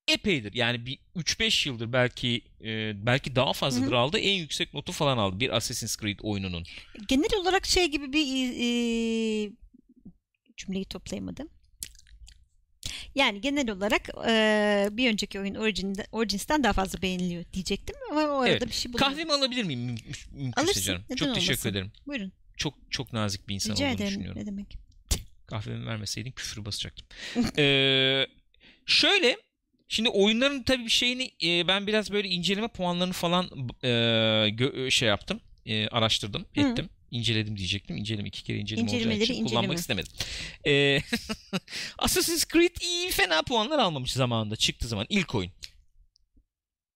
epeydir. Yani bir 3-5 yıldır belki e, belki daha fazladır Hı hı. aldı. En yüksek notu falan aldı bir Assassin's Creed oyununun. Genel olarak şey gibi bir e, cümleyi toplayamadım. Yani genel olarak e, bir önceki oyun Origin'de, Origins'ten daha fazla beğeniliyor diyecektim ama o arada Evet. bir şey bulamadım. Kahvemi alabilir miyim? Müm- müm- Mümkünse Alırsın. canım. Neden Çok teşekkür olmasın? ederim. Buyurun. Çok çok nazik bir insan Rica olduğunu ederim. düşünüyorum. Ne demek? Kahvemi vermeseydin küfür basacaktım. Ee, şöyle şimdi oyunların tabii bir şeyini e, ben biraz böyle inceleme puanlarını falan e, gö- şey yaptım. e, araştırdım, Hı. ettim. inceledim diyecektim. İnceleme iki kere inceleme olacağı İncelemeleri için kullanmak inceleme. istemedim. Ee, Assassin's Creed iyi fena puanlar almamış zamanında çıktı zaman ilk oyun.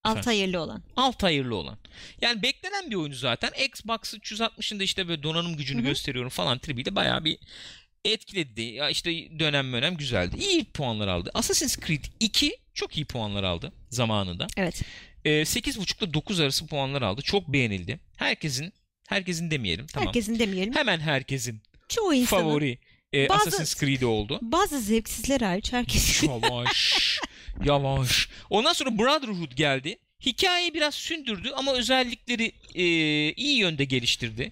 Alt hayırlı olan. alt hayırlı olan. Yani beklenen bir oyunu zaten. Xbox 360'ın da işte böyle donanım gücünü Hı hı. gösteriyorum falan tribiyle bayağı bir etkiledi. Ya işte dönem dönem güzeldi. İyi puanlar aldı. Assassin's Creed 2 çok iyi puanlar aldı zamanında. Evet. Ee, 8.5 ile 9 arası puanlar aldı. Çok beğenildi. Herkesin herkesin demeyelim tamam. Herkesin demeyelim. Hemen herkesin Çoğu insanın. favori e, Bazı- Assassin's Creed oldu. Bazı zevksizler hariç herkes. Yavaş. yavaş. Ondan sonra Brotherhood geldi. Hikayeyi biraz sündürdü ama özellikleri e, iyi yönde geliştirdi.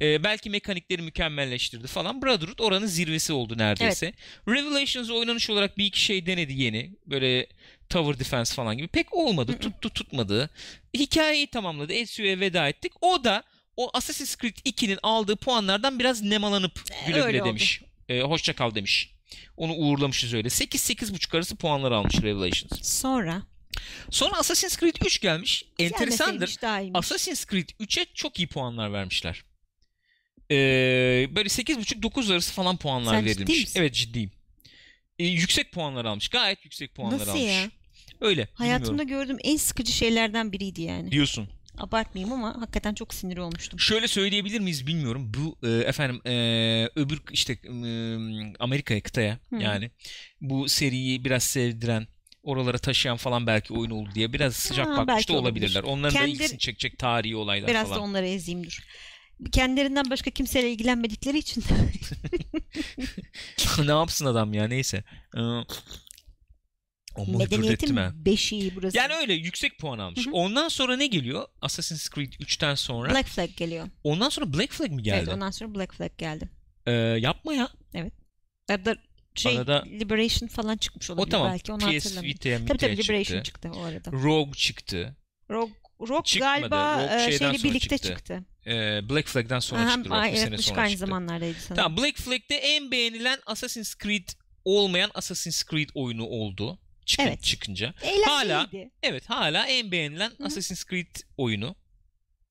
E, belki mekanikleri mükemmelleştirdi falan. Brotherhood oranın zirvesi oldu neredeyse. Revelations oynanış olarak bir iki şey denedi yeni. Böyle Tower Defense falan gibi. Pek olmadı. Tuttu tutmadı. Hikayeyi tamamladı. Ezio'ya veda ettik. O da o Assassin's Creed 2'nin aldığı puanlardan biraz nemalanıp güle öyle güle oldu. demiş. E, hoşça kal demiş. Onu uğurlamışız öyle. 8-8.5 arası puanlar almış Revelations. Sonra Sonra Assassin's Creed 3 gelmiş. Enteresandır. gelmeseymiş daha iyiymiş. Assassin's Creed 3'e çok iyi puanlar vermişler. Ee, böyle 8.5-9 arası falan puanlar Sen ciddi verilmiş. misin? Evet ciddiyim. Ee, yüksek puanlar almış. Gayet yüksek puanlar Nasıl almış. ya? Öyle. Hayatımda bilmiyorum. gördüğüm en sıkıcı şeylerden biriydi yani. diyorsun. Abartmayayım ama hakikaten çok sinir olmuştum. Şöyle söyleyebilir miyiz bilmiyorum. Bu e, efendim e, öbür işte e, Amerika'ya kıtaya Hı. yani bu seriyi biraz sevdiren oralara taşıyan falan belki oyun oldu diye biraz sıcak Ha, bakmış da olabilirler. olabilir. Onların da Kendileri- ilgisini çekecek tarihi olaylar Biraz falan. da onlara ezeyim dur. Kendilerinden başka kimseyle ilgilenmedikleri için ne yapsın adam ya neyse. Ee, medeniyetin beşiği burası. Yani öyle yüksek puan almış. Hı hı. Ondan sonra ne geliyor? Assassin's Creed 3'ten sonra. Black Flag geliyor. Ondan sonra Black Flag mi geldi? Evet ondan sonra Black Flag geldi. Ee, yapma ya. Arada şey Arada- Liberation falan çıkmış olabilir O tamam. belki onu PS. Vita'ya Tabii tabii Liberation çıktı. çıktı. o arada. Rogue çıktı. Rogue, Rogue Çıkmadı. galiba Rogue e, şeyden şeyle birlikte çıktı. çıktı. Black Flag'den sonra Aha, çıktı. Ay, bir sene sonra aynı çıktı. zamanlardaydı sanırım. Tamam Black Flag'de en beğenilen Assassin's Creed olmayan Assassin's Creed oyunu oldu. Çıkın, Evet. çıkınca. Eğlenceliydi. Hala- Evet hala en beğenilen Hı. Assassin's Creed oyunu.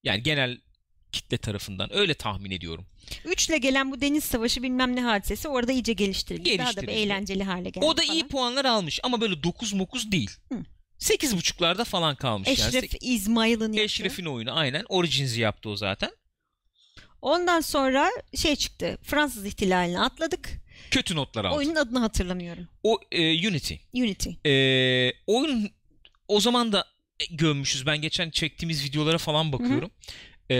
Yani genel kitle tarafından öyle tahmin ediyorum. Üçle gelen bu deniz savaşı bilmem ne hadisesi orada iyice geliştirildi. Daha da bir eğlenceli hale geldi o da falan. iyi puanlar almış ama böyle 9 mokuz değil. Hı. 8.5'larda falan kalmış yani. Eşref İsmail'in yaptığı. Eşref'in oyunu aynen. Origins'i yaptı o zaten. Ondan sonra şey çıktı. Fransız ihtilalini atladık. Kötü notlar aldı. Oyunun adını hatırlamıyorum. O e, Unity. Unity. E, oyun o zaman da gömmüşüz. Ben geçen çektiğimiz videolara falan bakıyorum. E,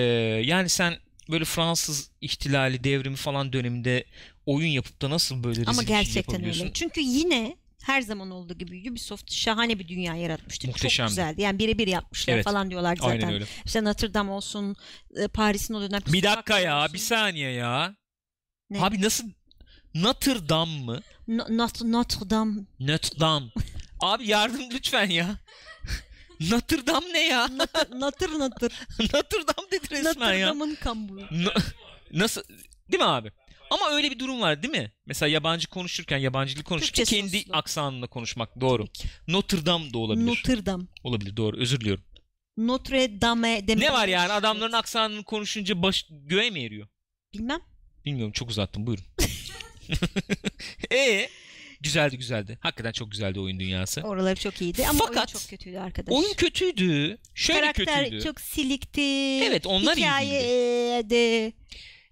yani sen böyle Fransız ihtilali, devrimi falan döneminde oyun yapıp da nasıl böyle rezil Ama gerçekten öyle. Çünkü yine her zaman olduğu gibi Ubisoft şahane bir dünya yaratmıştı. Muhteşemdi. Çok güzeldi. Yani birebir yapmışlar Evet. falan diyorlar zaten. Aynen öyle. İşte Notre Dame olsun, e, Paris'in o dönem Bir dakika ya, olsun. bir saniye ya. Ne? Abi nasıl Notre Dame mı? No- Notre, Notre Dame. Notre Dame. Abi yardım lütfen ya. Notre Dame ne ya? Notre Notre Notre. Notre Dame dedi resmen Notre ya. Dame'ın kamburu. Na- nasıl? Değil mi abi? Ama öyle bir durum var değil mi? Mesela yabancı konuşurken, yabancı dil konuşurken Türkçe kendi soslu. aksanında konuşmak doğru. Notre Dame da olabilir. Notre Dame. Olabilir doğru özür diliyorum. Notre Dame demek. Ne var yani adamların aksanını konuşunca baş göğe mi eriyor? Bilmem. Bilmiyorum çok uzattım buyurun. e güzeldi güzeldi. Hakikaten çok güzeldi oyun dünyası. Oraları çok iyiydi ama oyun Fakat çok kötüydü arkadaş. Oyun kötüydü. Şöyle Karakter kötüydü. çok silikti. Evet, onlar Hikaye de.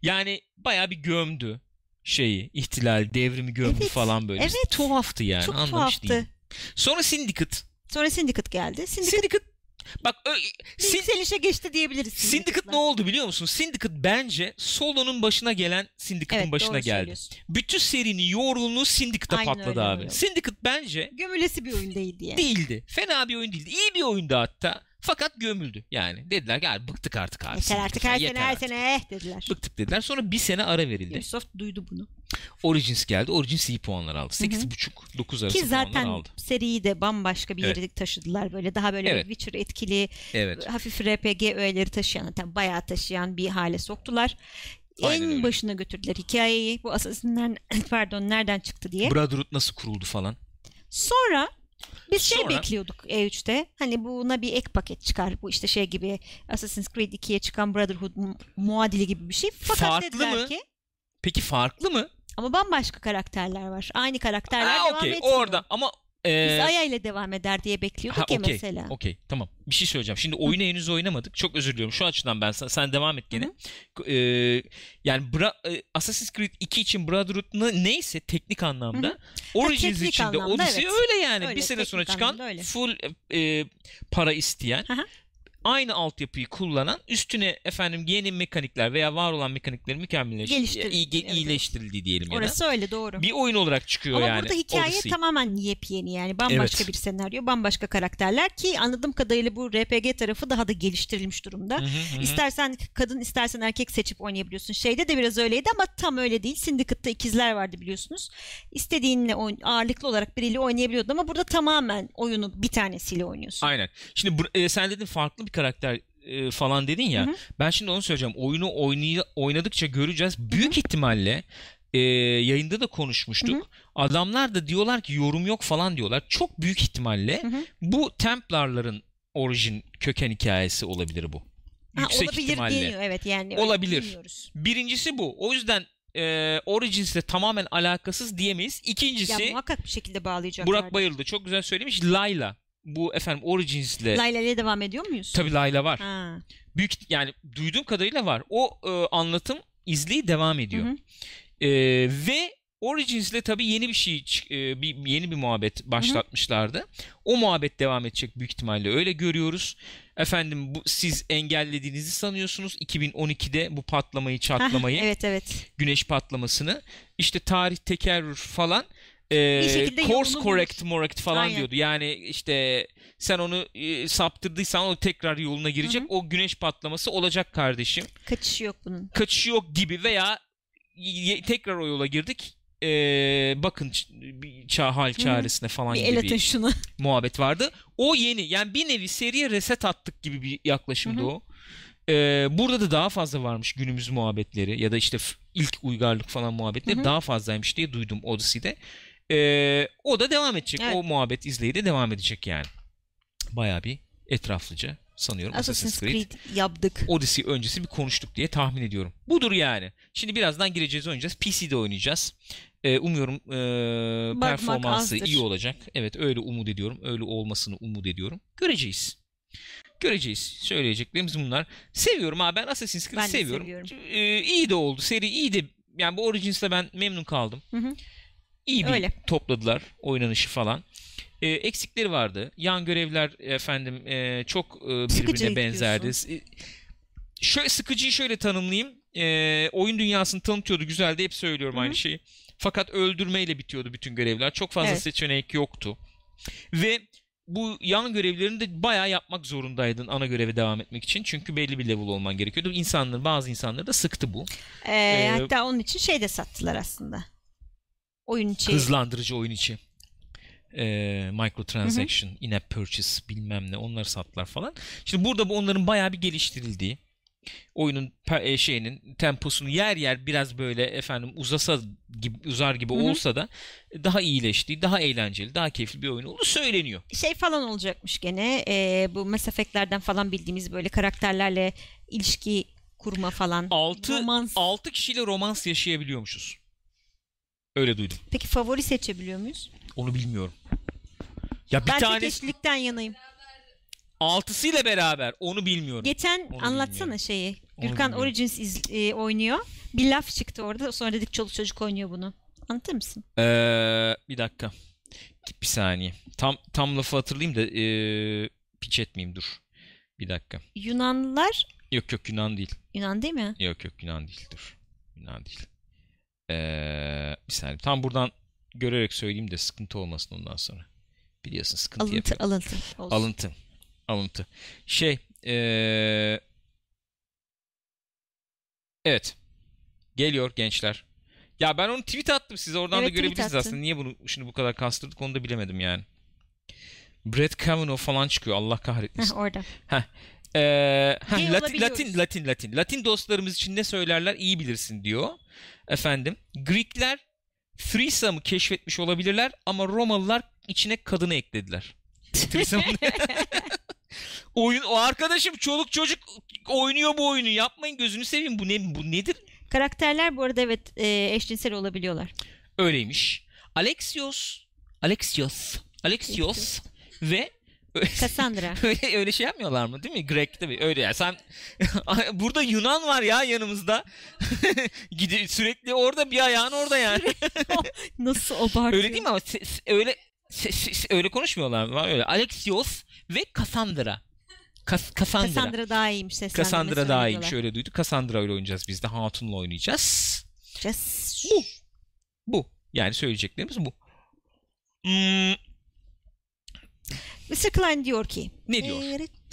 Yani bayağı bir gömdü şeyi, ihtilal, devrimi gömdü Evet, falan böyle. evet. Tuhaftı yani çok anlamış tuhaftı. değilim. Sonra Syndicate. Sonra Syndicate geldi. Syndicate Syndicate bak ö, Syn- yükselişe geçti diyebiliriz. Syndicate Syndicate'la. ne oldu biliyor musun? Syndicate bence Solo'nun başına gelen Syndicate'ın Evet, başına geldi. Bütün serinin yoğunluğu Syndicate'a Aynen patladı öyle, abi. öyle. Syndicate bence Gömülesi bir oyun değildi yani. değildi. Fena bir oyun değildi. İyi bir oyundu hatta. Fakat gömüldü. Yani dediler ki "Abi bıktık artık abi. Yeter artık her sene her artık." sene eh dediler. Bıktık dediler. Sonra bir sene ara verildi. Ubisoft duydu bunu. Origins geldi. Origins iyi puanlar aldı. 8.5-9 arası Ki zaten puanlar aldı. seriyi de bambaşka bir yere taşıdılar. Böyle daha böyle Evet. bir Witcher etkili, Evet. hafif RPG öğeleri taşıyan, hatta bayağı taşıyan bir hale soktular. Aynen en öyle. başına götürdüler hikayeyi. Bu Assassin'den pardon nereden çıktı diye. Brotherhood nasıl kuruldu falan. Sonra biz şey Sonra- bekliyorduk E3'te. Hani buna bir ek paket çıkar. Bu işte şey gibi Assassin's Creed 2'ye çıkan Brotherhood mu- muadili gibi bir şey. Fakat Farklı mı? ki Peki farklı mı? ama bambaşka karakterler var. Aynı karakterler Ha, devam okey. etmiyor. Orada ama Biz e, Aya ile devam eder diye bekliyorduk ha, ya okey. mesela. Okey. Tamam. Bir şey söyleyeceğim. Şimdi oyunu henüz oynamadık. Çok özür diliyorum. Şu açıdan ben sen, sen devam et gene. E, yani Bra- e, Assassin's Creed 2 için Brotherhood ne- neyse teknik anlamda Hı Origins için de Odyssey evet. öyle yani. Öyle, bir sene sonra çıkan öyle. full e, para isteyen hı. Aynı altyapıyı kullanan üstüne efendim yeni mekanikler veya var olan mekanikleri mükemmelleştirildi, Geliştirildi, iyi, evet. iyileştirildi diyelim ya. Orası öyle doğru. Bir oyun olarak çıkıyor Ama yani. burada hikaye Odyssey. tamamen yepyeni yani bambaşka Evet. bir senaryo, bambaşka karakterler ki anladığım kadarıyla bu RPG tarafı daha da geliştirilmiş durumda. Hı hı hı hı. İstersen kadın istersen erkek seçip oynayabiliyorsun. Şeyde de biraz öyleydi ama tam öyle değil. Syndicate'da ikizler vardı biliyorsunuz. İstediğinle oyn- ağırlıklı olarak biriyle oynayabiliyordun ama burada tamamen oyunu bir tanesiyle oynuyorsun. Aynen. Şimdi bu- e, sen dedin farklı bir karakter e, falan dedin ya. Hı hı. Ben şimdi onu söyleyeceğim. Oyunu oynay- oynadıkça göreceğiz. Büyük ihtimalle e, yayında da konuşmuştuk. Hı hı. Adamlar da diyorlar ki yorum yok falan diyorlar. Çok büyük ihtimalle Hı hı. bu Templarların orijin köken hikayesi olabilir bu. Ha, Yüksek olabilir ihtimalle. deniyor evet yani. Olabilir. bilmiyoruz. Birincisi bu. O yüzden e, Origins'le tamamen alakasız diyemeyiz. Ya İkincisi muhakkak bir şekilde bağlayacaklar. Burak Bayırlı da çok güzel söylemiş. Layla. Bu efendim Origins'le Layla ile devam ediyor muyuz? tabii Layla var. Ha. Büyük yani duyduğum kadarıyla var. O e, anlatım izleyi devam ediyor. Hı hı. E, ve Origins'le tabii yeni bir şey e, bir yeni bir muhabbet başlatmışlardı. O muhabbet devam edecek büyük ihtimalle. Öyle görüyoruz. Efendim bu siz engellediğinizi sanıyorsunuz 2012'de bu patlamayı, çatlamayı, evet evet. güneş patlamasını. İşte tarih tekerrür falan. E, course correct correct falan Aynen. diyordu. Yani işte sen onu e, saptırdıysan o tekrar yoluna girecek. Hı hı. O güneş patlaması olacak kardeşim Kaçışı yok bunun. kaçışı yok gibi veya ye- tekrar o yola girdik. Ee, bakın ç- bir ça hal çaresine falan Bir gibi bir şuna. muhabbet vardı. O yeni yani bir nevi seriye reset attık gibi bir yaklaşımdı Hı hı. o. Ee, burada da daha fazla varmış günümüz muhabbetleri ya da işte ilk uygarlık falan muhabbetleri Hı hı. daha fazlaymış diye duydum Odyssey'de. Ee, o da devam edecek. Evet. O muhabbet izleyi de devam edecek yani. Bayağı bir etraflıca sanıyorum Assassin's Creed yaptık. Odyssey öncesi bir konuştuk diye tahmin ediyorum. Budur yani. Şimdi birazdan gireceğiz oynayacağız. PC'de oynayacağız. Ee, umuyorum Bakmak performansı azdır. iyi olacak. Evet öyle umut ediyorum. Öyle olmasını umut ediyorum. Göreceğiz. Göreceğiz. Söyleyeceklerimiz bunlar. Seviyorum abi ben Assassin's Creed Ben de seviyorum. seviyorum. Ee, iyi de oldu. Seri iyi de yani bu Origins'le ben memnun kaldım. Hı hı. İyi bir Öyle. topladılar oynanışı falan. Ee, eksikleri vardı. Yan görevler efendim e, çok e, birbirine benzerdi. E, Şöyle sıkıcıyı şöyle tanımlayayım. E, oyun dünyasını tanıtıyordu güzeldi hep söylüyorum Hı hı. aynı şeyi. Fakat öldürmeyle bitiyordu bütün görevler. Çok fazla Evet. seçenek yoktu. Ve bu yan görevlerini de bayağı yapmak zorundaydın ana göreve devam etmek için. Çünkü belli bir level olman gerekiyordu. İnsanlar, bazı insanları da sıktı bu. Ee, Ee, hatta onun için şey de sattılar aslında. Oyun içi. Hızlandırıcı oyun içi. Ee, microtransaction, in-app purchase bilmem ne onları sattılar falan. Şimdi burada bu onların bayağı bir geliştirildiği oyunun e, şeyinin temposunu yer yer biraz böyle efendim uzasa gibi uzar gibi Hı hı. olsa da daha iyileştiği, daha eğlenceli, daha keyifli bir oyun olduğu söyleniyor. Şey falan olacakmış gene. ee, bu Mass Effect'lerden falan bildiğimiz böyle karakterlerle ilişki kurma falan. 6 Romans. 6 kişiyle romans yaşayabiliyormuşuz. Öyle duydum. Peki favori seçebiliyor muyuz? Onu bilmiyorum. Ya bir ben tane tek eşlilikten yanayım. altısıyla beraber onu bilmiyorum. Geçen Onu anlatsana bilmiyorum. şeyi. Onu Gürkan bilmiyorum. Origins iz- e, oynuyor. Bir laf çıktı orada. Sonra dedik çoluk çocuk oynuyor bunu. Anlatır mısın? Ee, bir dakika. Bir saniye. Tam tam lafı hatırlayayım da ee, piç etmeyeyim dur. Bir dakika. Yunanlılar Yok yok Yunan değil. Yunan değil mi? Yok yok Yunan değil dur. Yunan değil. Ee, bir saniye. Tam buradan görerek söyleyeyim de sıkıntı olmasın ondan sonra. Biliyorsun sıkıntı Alıntı yapıyor. alıntı olsun. Alıntı. Alıntı. Şey ee, Evet. Geliyor gençler. Ya ben onu tweet attım size oradan Evet, da görebilirsiniz aslında. Niye bunu şimdi bu kadar kastırdık onu da bilemedim yani. Brett Kavanaugh falan çıkıyor Allah kahretmesin. Heh, orada. Ee, heh, Latin. Latin, Latin, Latin. Latin dostlarımız için ne söylerler iyi bilirsin diyor. Efendim. Greekler threesome'ı keşfetmiş olabilirler ama Romalılar içine kadını eklediler. Oyun o arkadaşım çoluk çocuk oynuyor bu oyunu. Yapmayın gözünü seveyim. Bu ne bu nedir? Karakterler bu arada evet e, eşcinsel olabiliyorlar. Öyleymiş. Alexios Alexios Alexios ve Cassandra. öyle, öyle şey yapmıyorlar mı değil mi? Grek tabii öyle ya. Sen burada Yunan var ya yanımızda. Gide, sürekli orada bir ayağın orada yani. Nasıl abartıyor? öyle değil mi ama se- se- öyle se- se- se- öyle konuşmuyorlar mı? Öyle. Alexios ve Cassandra. Kas, Cassandra. Cassandra daha iyiymiş seslendirmesi. Cassandra daha iyiymiş öyle duyduk. Cassandra ile oynayacağız biz de. Hatun'la oynayacağız. Just... Bu. Bu. Yani söyleyeceklerimiz bu. Hmm, Mr. Klein diyor ki Ne diyor?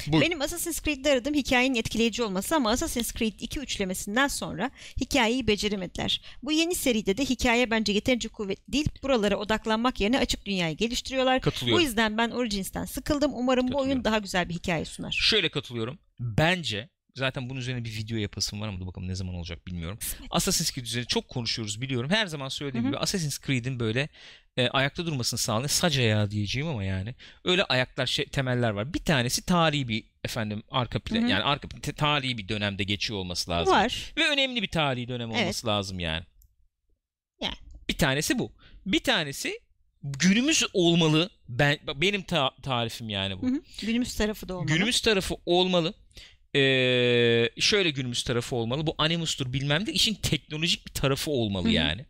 Buyur. Benim Assassin's Creed'de aradığım hikayenin etkileyici olması ama Assassin's Creed 2 üçlemesinden sonra hikayeyi beceremediler. Bu yeni seride de hikaye bence yeterince kuvvetli değil. Buralara odaklanmak yerine açık dünyayı geliştiriyorlar. Bu katılıyorum. yüzden ben Origins'ten sıkıldım. Umarım bu oyun daha güzel bir hikaye sunar. Şöyle katılıyorum. Bence Zaten bunun üzerine bir video yapasım var ama dur bakalım ne zaman olacak bilmiyorum. Assassin's Creed üzerine çok konuşuyoruz biliyorum. Her zaman söylediğim Hı hı. gibi Assassin's Creed'in böyle e, ayakta durmasını sağlayan sac ayağı diyeceğim ama yani öyle ayaklar şey, temeller var. Bir tanesi tarihi bir efendim arka plan Hı hı. yani arka tarihi bir dönemde geçiyor olması lazım. Var. Ve önemli bir tarihi dönem Evet. olması lazım yani. Yani. Bir tanesi bu. Bir tanesi günümüz olmalı. Ben benim ta- tarifim yani bu. Hı hı. Günümüz tarafı da olmalı. Günümüz tarafı olmalı. Ee, şöyle günümüz tarafı olmalı. Bu Animus'tur bilmem de işin teknolojik bir tarafı olmalı yani.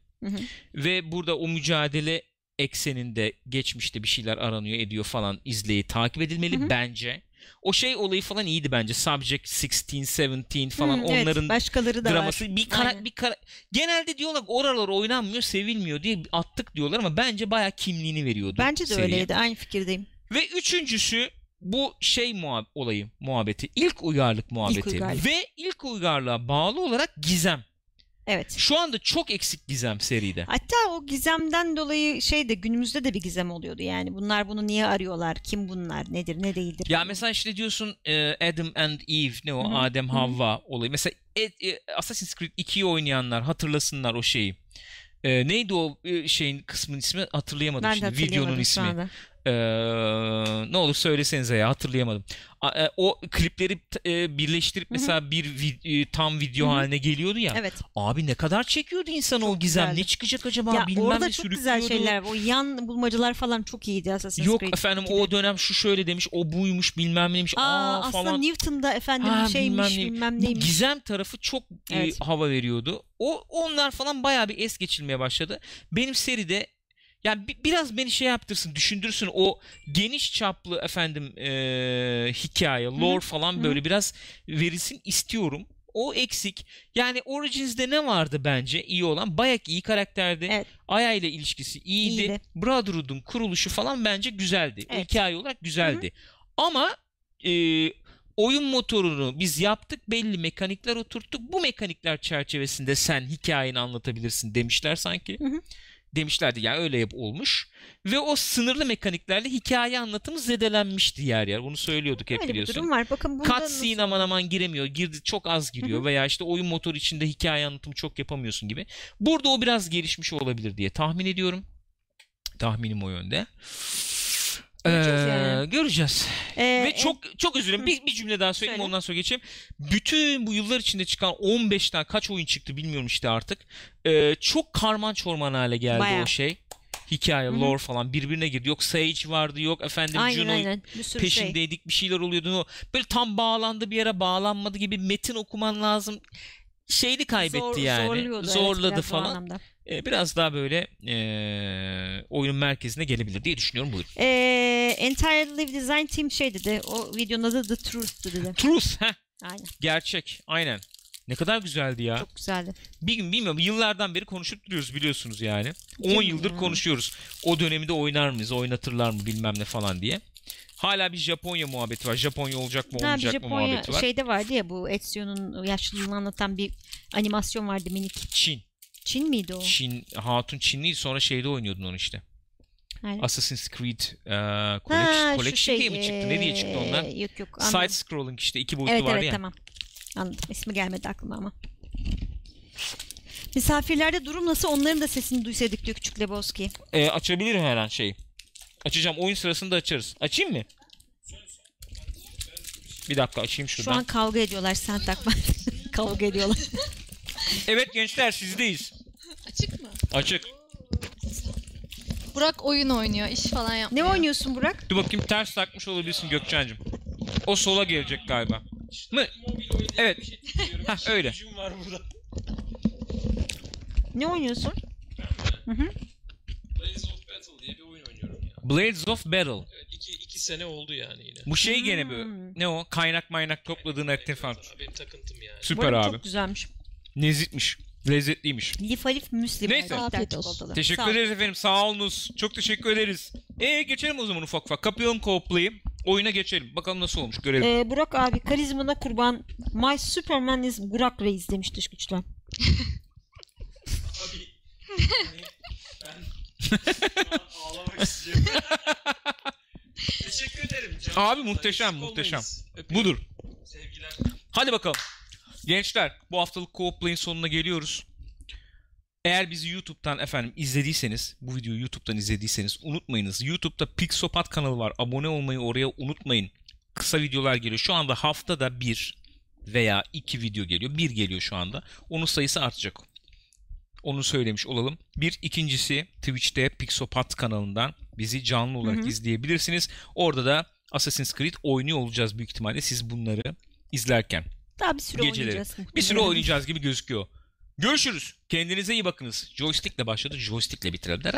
Ve burada o mücadele ekseninde geçmişte bir şeyler aranıyor ediyor falan izleyi takip edilmeli bence. O şey olayı falan iyiydi bence. Subject 16, 17 falan Hı, evet, onların başkaları da draması. var. Bir kara, Aynen. bir kara... Genelde diyorlar oralar oynanmıyor, sevilmiyor diye attık diyorlar ama bence bayağı kimliğini veriyordu. Bence de seriye. öyleydi. Aynı fikirdeyim. Ve üçüncüsü bu şey muhab- olayı, muhabbeti. ilk uygarlık muhabbeti. uygarlık. Ve ilk uygarlığa bağlı olarak gizem. Evet. Şu anda çok eksik gizem seride. Hatta o gizemden dolayı şey de günümüzde de bir gizem oluyordu yani. Bunlar bunu niye arıyorlar? Kim bunlar? Nedir? Ne değildir? Ya mesela işte diyorsun e, Adam and Eve ne o Hı hı, Adem. Havva olayı. Mesela e, e, Assassin's Creed 2'yi oynayanlar hatırlasınlar o şeyi. E, neydi o şeyin kısmın ismi hatırlayamadım ben şimdi videonun ismi. Ee, ne olur söylesenize ya hatırlayamadım. A- e, O klipleri e, birleştirip mesela bir vi- e, tam video Hı hı. haline geliyordu ya. Evet. Abi ne kadar çekiyordu insan o Çok gizem. güzeldi. Ne çıkacak acaba ya bilmem orada ne çok güzel şeyler. O yan bulmacalar falan çok iyiydi Assassin's Yok Creed efendim 2'de. o dönem şu şöyle demiş, o buymuş bilmem neymiş. Aa, Aa, aslında falan. Newton'da efendim Ha, şeymiş bilmem bilmem, ne. Bu neymiş. gizem tarafı çok e, Evet. hava veriyordu. O onlar falan bayağı bir es geçilmeye başladı. Benim seride yani bi- biraz beni şey yaptırsın, düşündürsün o geniş çaplı efendim e, hikaye, lore falan hı. böyle biraz verilsin istiyorum. O eksik. Yani Origins'de ne vardı bence iyi olan? Bayak iyi karakterdi. Evet. Aya ile ilişkisi iyiydi. İyiydi. Brotherhood'un kuruluşu falan bence güzeldi. O Evet. Hikaye olarak güzeldi. Ama e, oyun motorunu biz yaptık belli mekanikler oturttuk. Bu mekanikler çerçevesinde sen hikayeni anlatabilirsin demişler sanki. Hı hı. Demişlerdi yani öyle yap olmuş. Ve o sınırlı mekaniklerle hikaye anlatımı zedelenmişti yer yer. Bunu söylüyorduk hep Öyle bir biliyorsun. durum var. Bakın bunda Cutscene nasıl- aman aman giremiyor. Girdi çok az giriyor veya işte oyun motoru içinde hikaye anlatımı çok yapamıyorsun gibi. Burada o biraz gelişmiş olabilir diye tahmin ediyorum. Tahminim o yönde. Göreceğiz Ee, yani. göreceğiz. Ee, Ve çok çok özür dilerim. Bir, bir cümle daha söyleyeyim Söyle. ondan sonra geçeyim. Bütün bu yıllar içinde çıkan 15 tane kaç oyun çıktı bilmiyorum işte artık. Ee, çok karman çorman hale geldi Bayağı. o şey. Hikaye, Hı hı. lore falan birbirine girdi. Yok Sage vardı, yok efendim aynen Juno aynen. Bir sürü şey. peşindeydik bir şeyler oluyordu. Böyle tam bağlandı bir yere bağlanmadı gibi metin okuman lazım. Şeydi kaybetti Zor- yani. Zorluyordu, evet, Zorladı o falan. Ee, biraz daha böyle ee, oyunun merkezine gelebilir diye düşünüyorum buyurun. Ee, Entirely Design Team şey dedi. O videonun adı The Truth'tu dedi. Truth, heh, Aynen. gerçek, aynen. Ne kadar güzeldi ya. Çok güzeldi. Bir gün bilmiyorum yıllardan beri konuşup duruyoruz biliyorsunuz yani. 10 Canım yıldır konuşuyoruz. O dönemde oynar mıyız, oynatırlar mı bilmem ne falan diye. Hala bir Japonya muhabbeti var. Japonya olacak mı, Ha, olmayacak mı Japonya muhabbeti var. şeyde vardı ya bu Ezio'nun yaşlılığını anlatan bir animasyon vardı minik. Çin. Çin miydi o? Çin, Hatun Çinli sonra şeyde oynuyordun onu işte. Aynen. Assassin's Creed Ha, Collection, şu Collection şey, diye mi çıktı? Ne diye çıktı ee, Yok yok. anladım. Side scrolling işte iki boyutlu Evet var evet ya. tamam. Anladım. İsmi gelmedi aklıma ama. Misafirlerde durum nasıl onların da sesini duysaydık diyor Küçük Lebowski. E, açabilirim her an şeyi. Açacağım. Oyun sırasında açarız. Açayım mı? Bir dakika açayım Şu şuradan. an kavga ediyorlar sen takma. kavga ediyorlar. Evet gençler sizdeyiz. Açık mı? Açık. Burak oyun oynuyor, iş falan ne yapmıyor. oynuyorsun Burak? Dur bakayım ters takmış olabilirsin Gökçen'cim. O sola gelecek galiba. Mı? Evet. Hah öyle. var burada. Ne oynuyorsun? Hı hı. Blaze of Battle diye bir oyun oynuyorum ya. Blades of Battle. Evet, iki, iki sene oldu yani yine. Bu şey gene böyle. Hmm. Ne o? Kaynak maynak topladığın aktif falan. Benim takıntım yani. Bu Süper arada abi. Çok güzelmiş. Nezitmiş. Lezzetliymiş. Lif Alif Müslim. Neyse. Afiyet olsun. Teşekkür Sağ ederiz efendim. Sağ olunuz. Çok teşekkür ederiz. E geçelim o zaman ufak ufak. Kapayalım co-play'i. Oyuna geçelim. Bakalım nasıl olmuş görelim. Ee, Burak abi karizmana kurban My Superman is Burak Reis demiş dış güçten. Abi. ben ağlamak istiyorum. Teşekkür ederim. Can. Abi muhteşem, muhteşem. Budur. Sevgiler. Hadi bakalım. Gençler bu haftalık Co-Play'in sonuna geliyoruz. Eğer bizi YouTube'dan efendim izlediyseniz, bu videoyu YouTube'dan izlediyseniz unutmayınız. YouTube'da Pixopat kanalı var. Abone olmayı oraya unutmayın. Kısa videolar geliyor. Şu anda haftada bir veya iki video geliyor. Bir geliyor şu anda. Onun sayısı artacak. Onu söylemiş olalım. Bir ikincisi Twitch'te Pixopat kanalından bizi canlı olarak Hı hı. izleyebilirsiniz. Orada da Assassin's Creed oynuyor olacağız büyük ihtimalle siz bunları izlerken. Daha bir süre Geceleri. oynayacağız. Bir süre oynayacağız gibi gözüküyor. Görüşürüz. Kendinize iyi bakınız. Joystick'le başladı. Joystick'le bitirelim.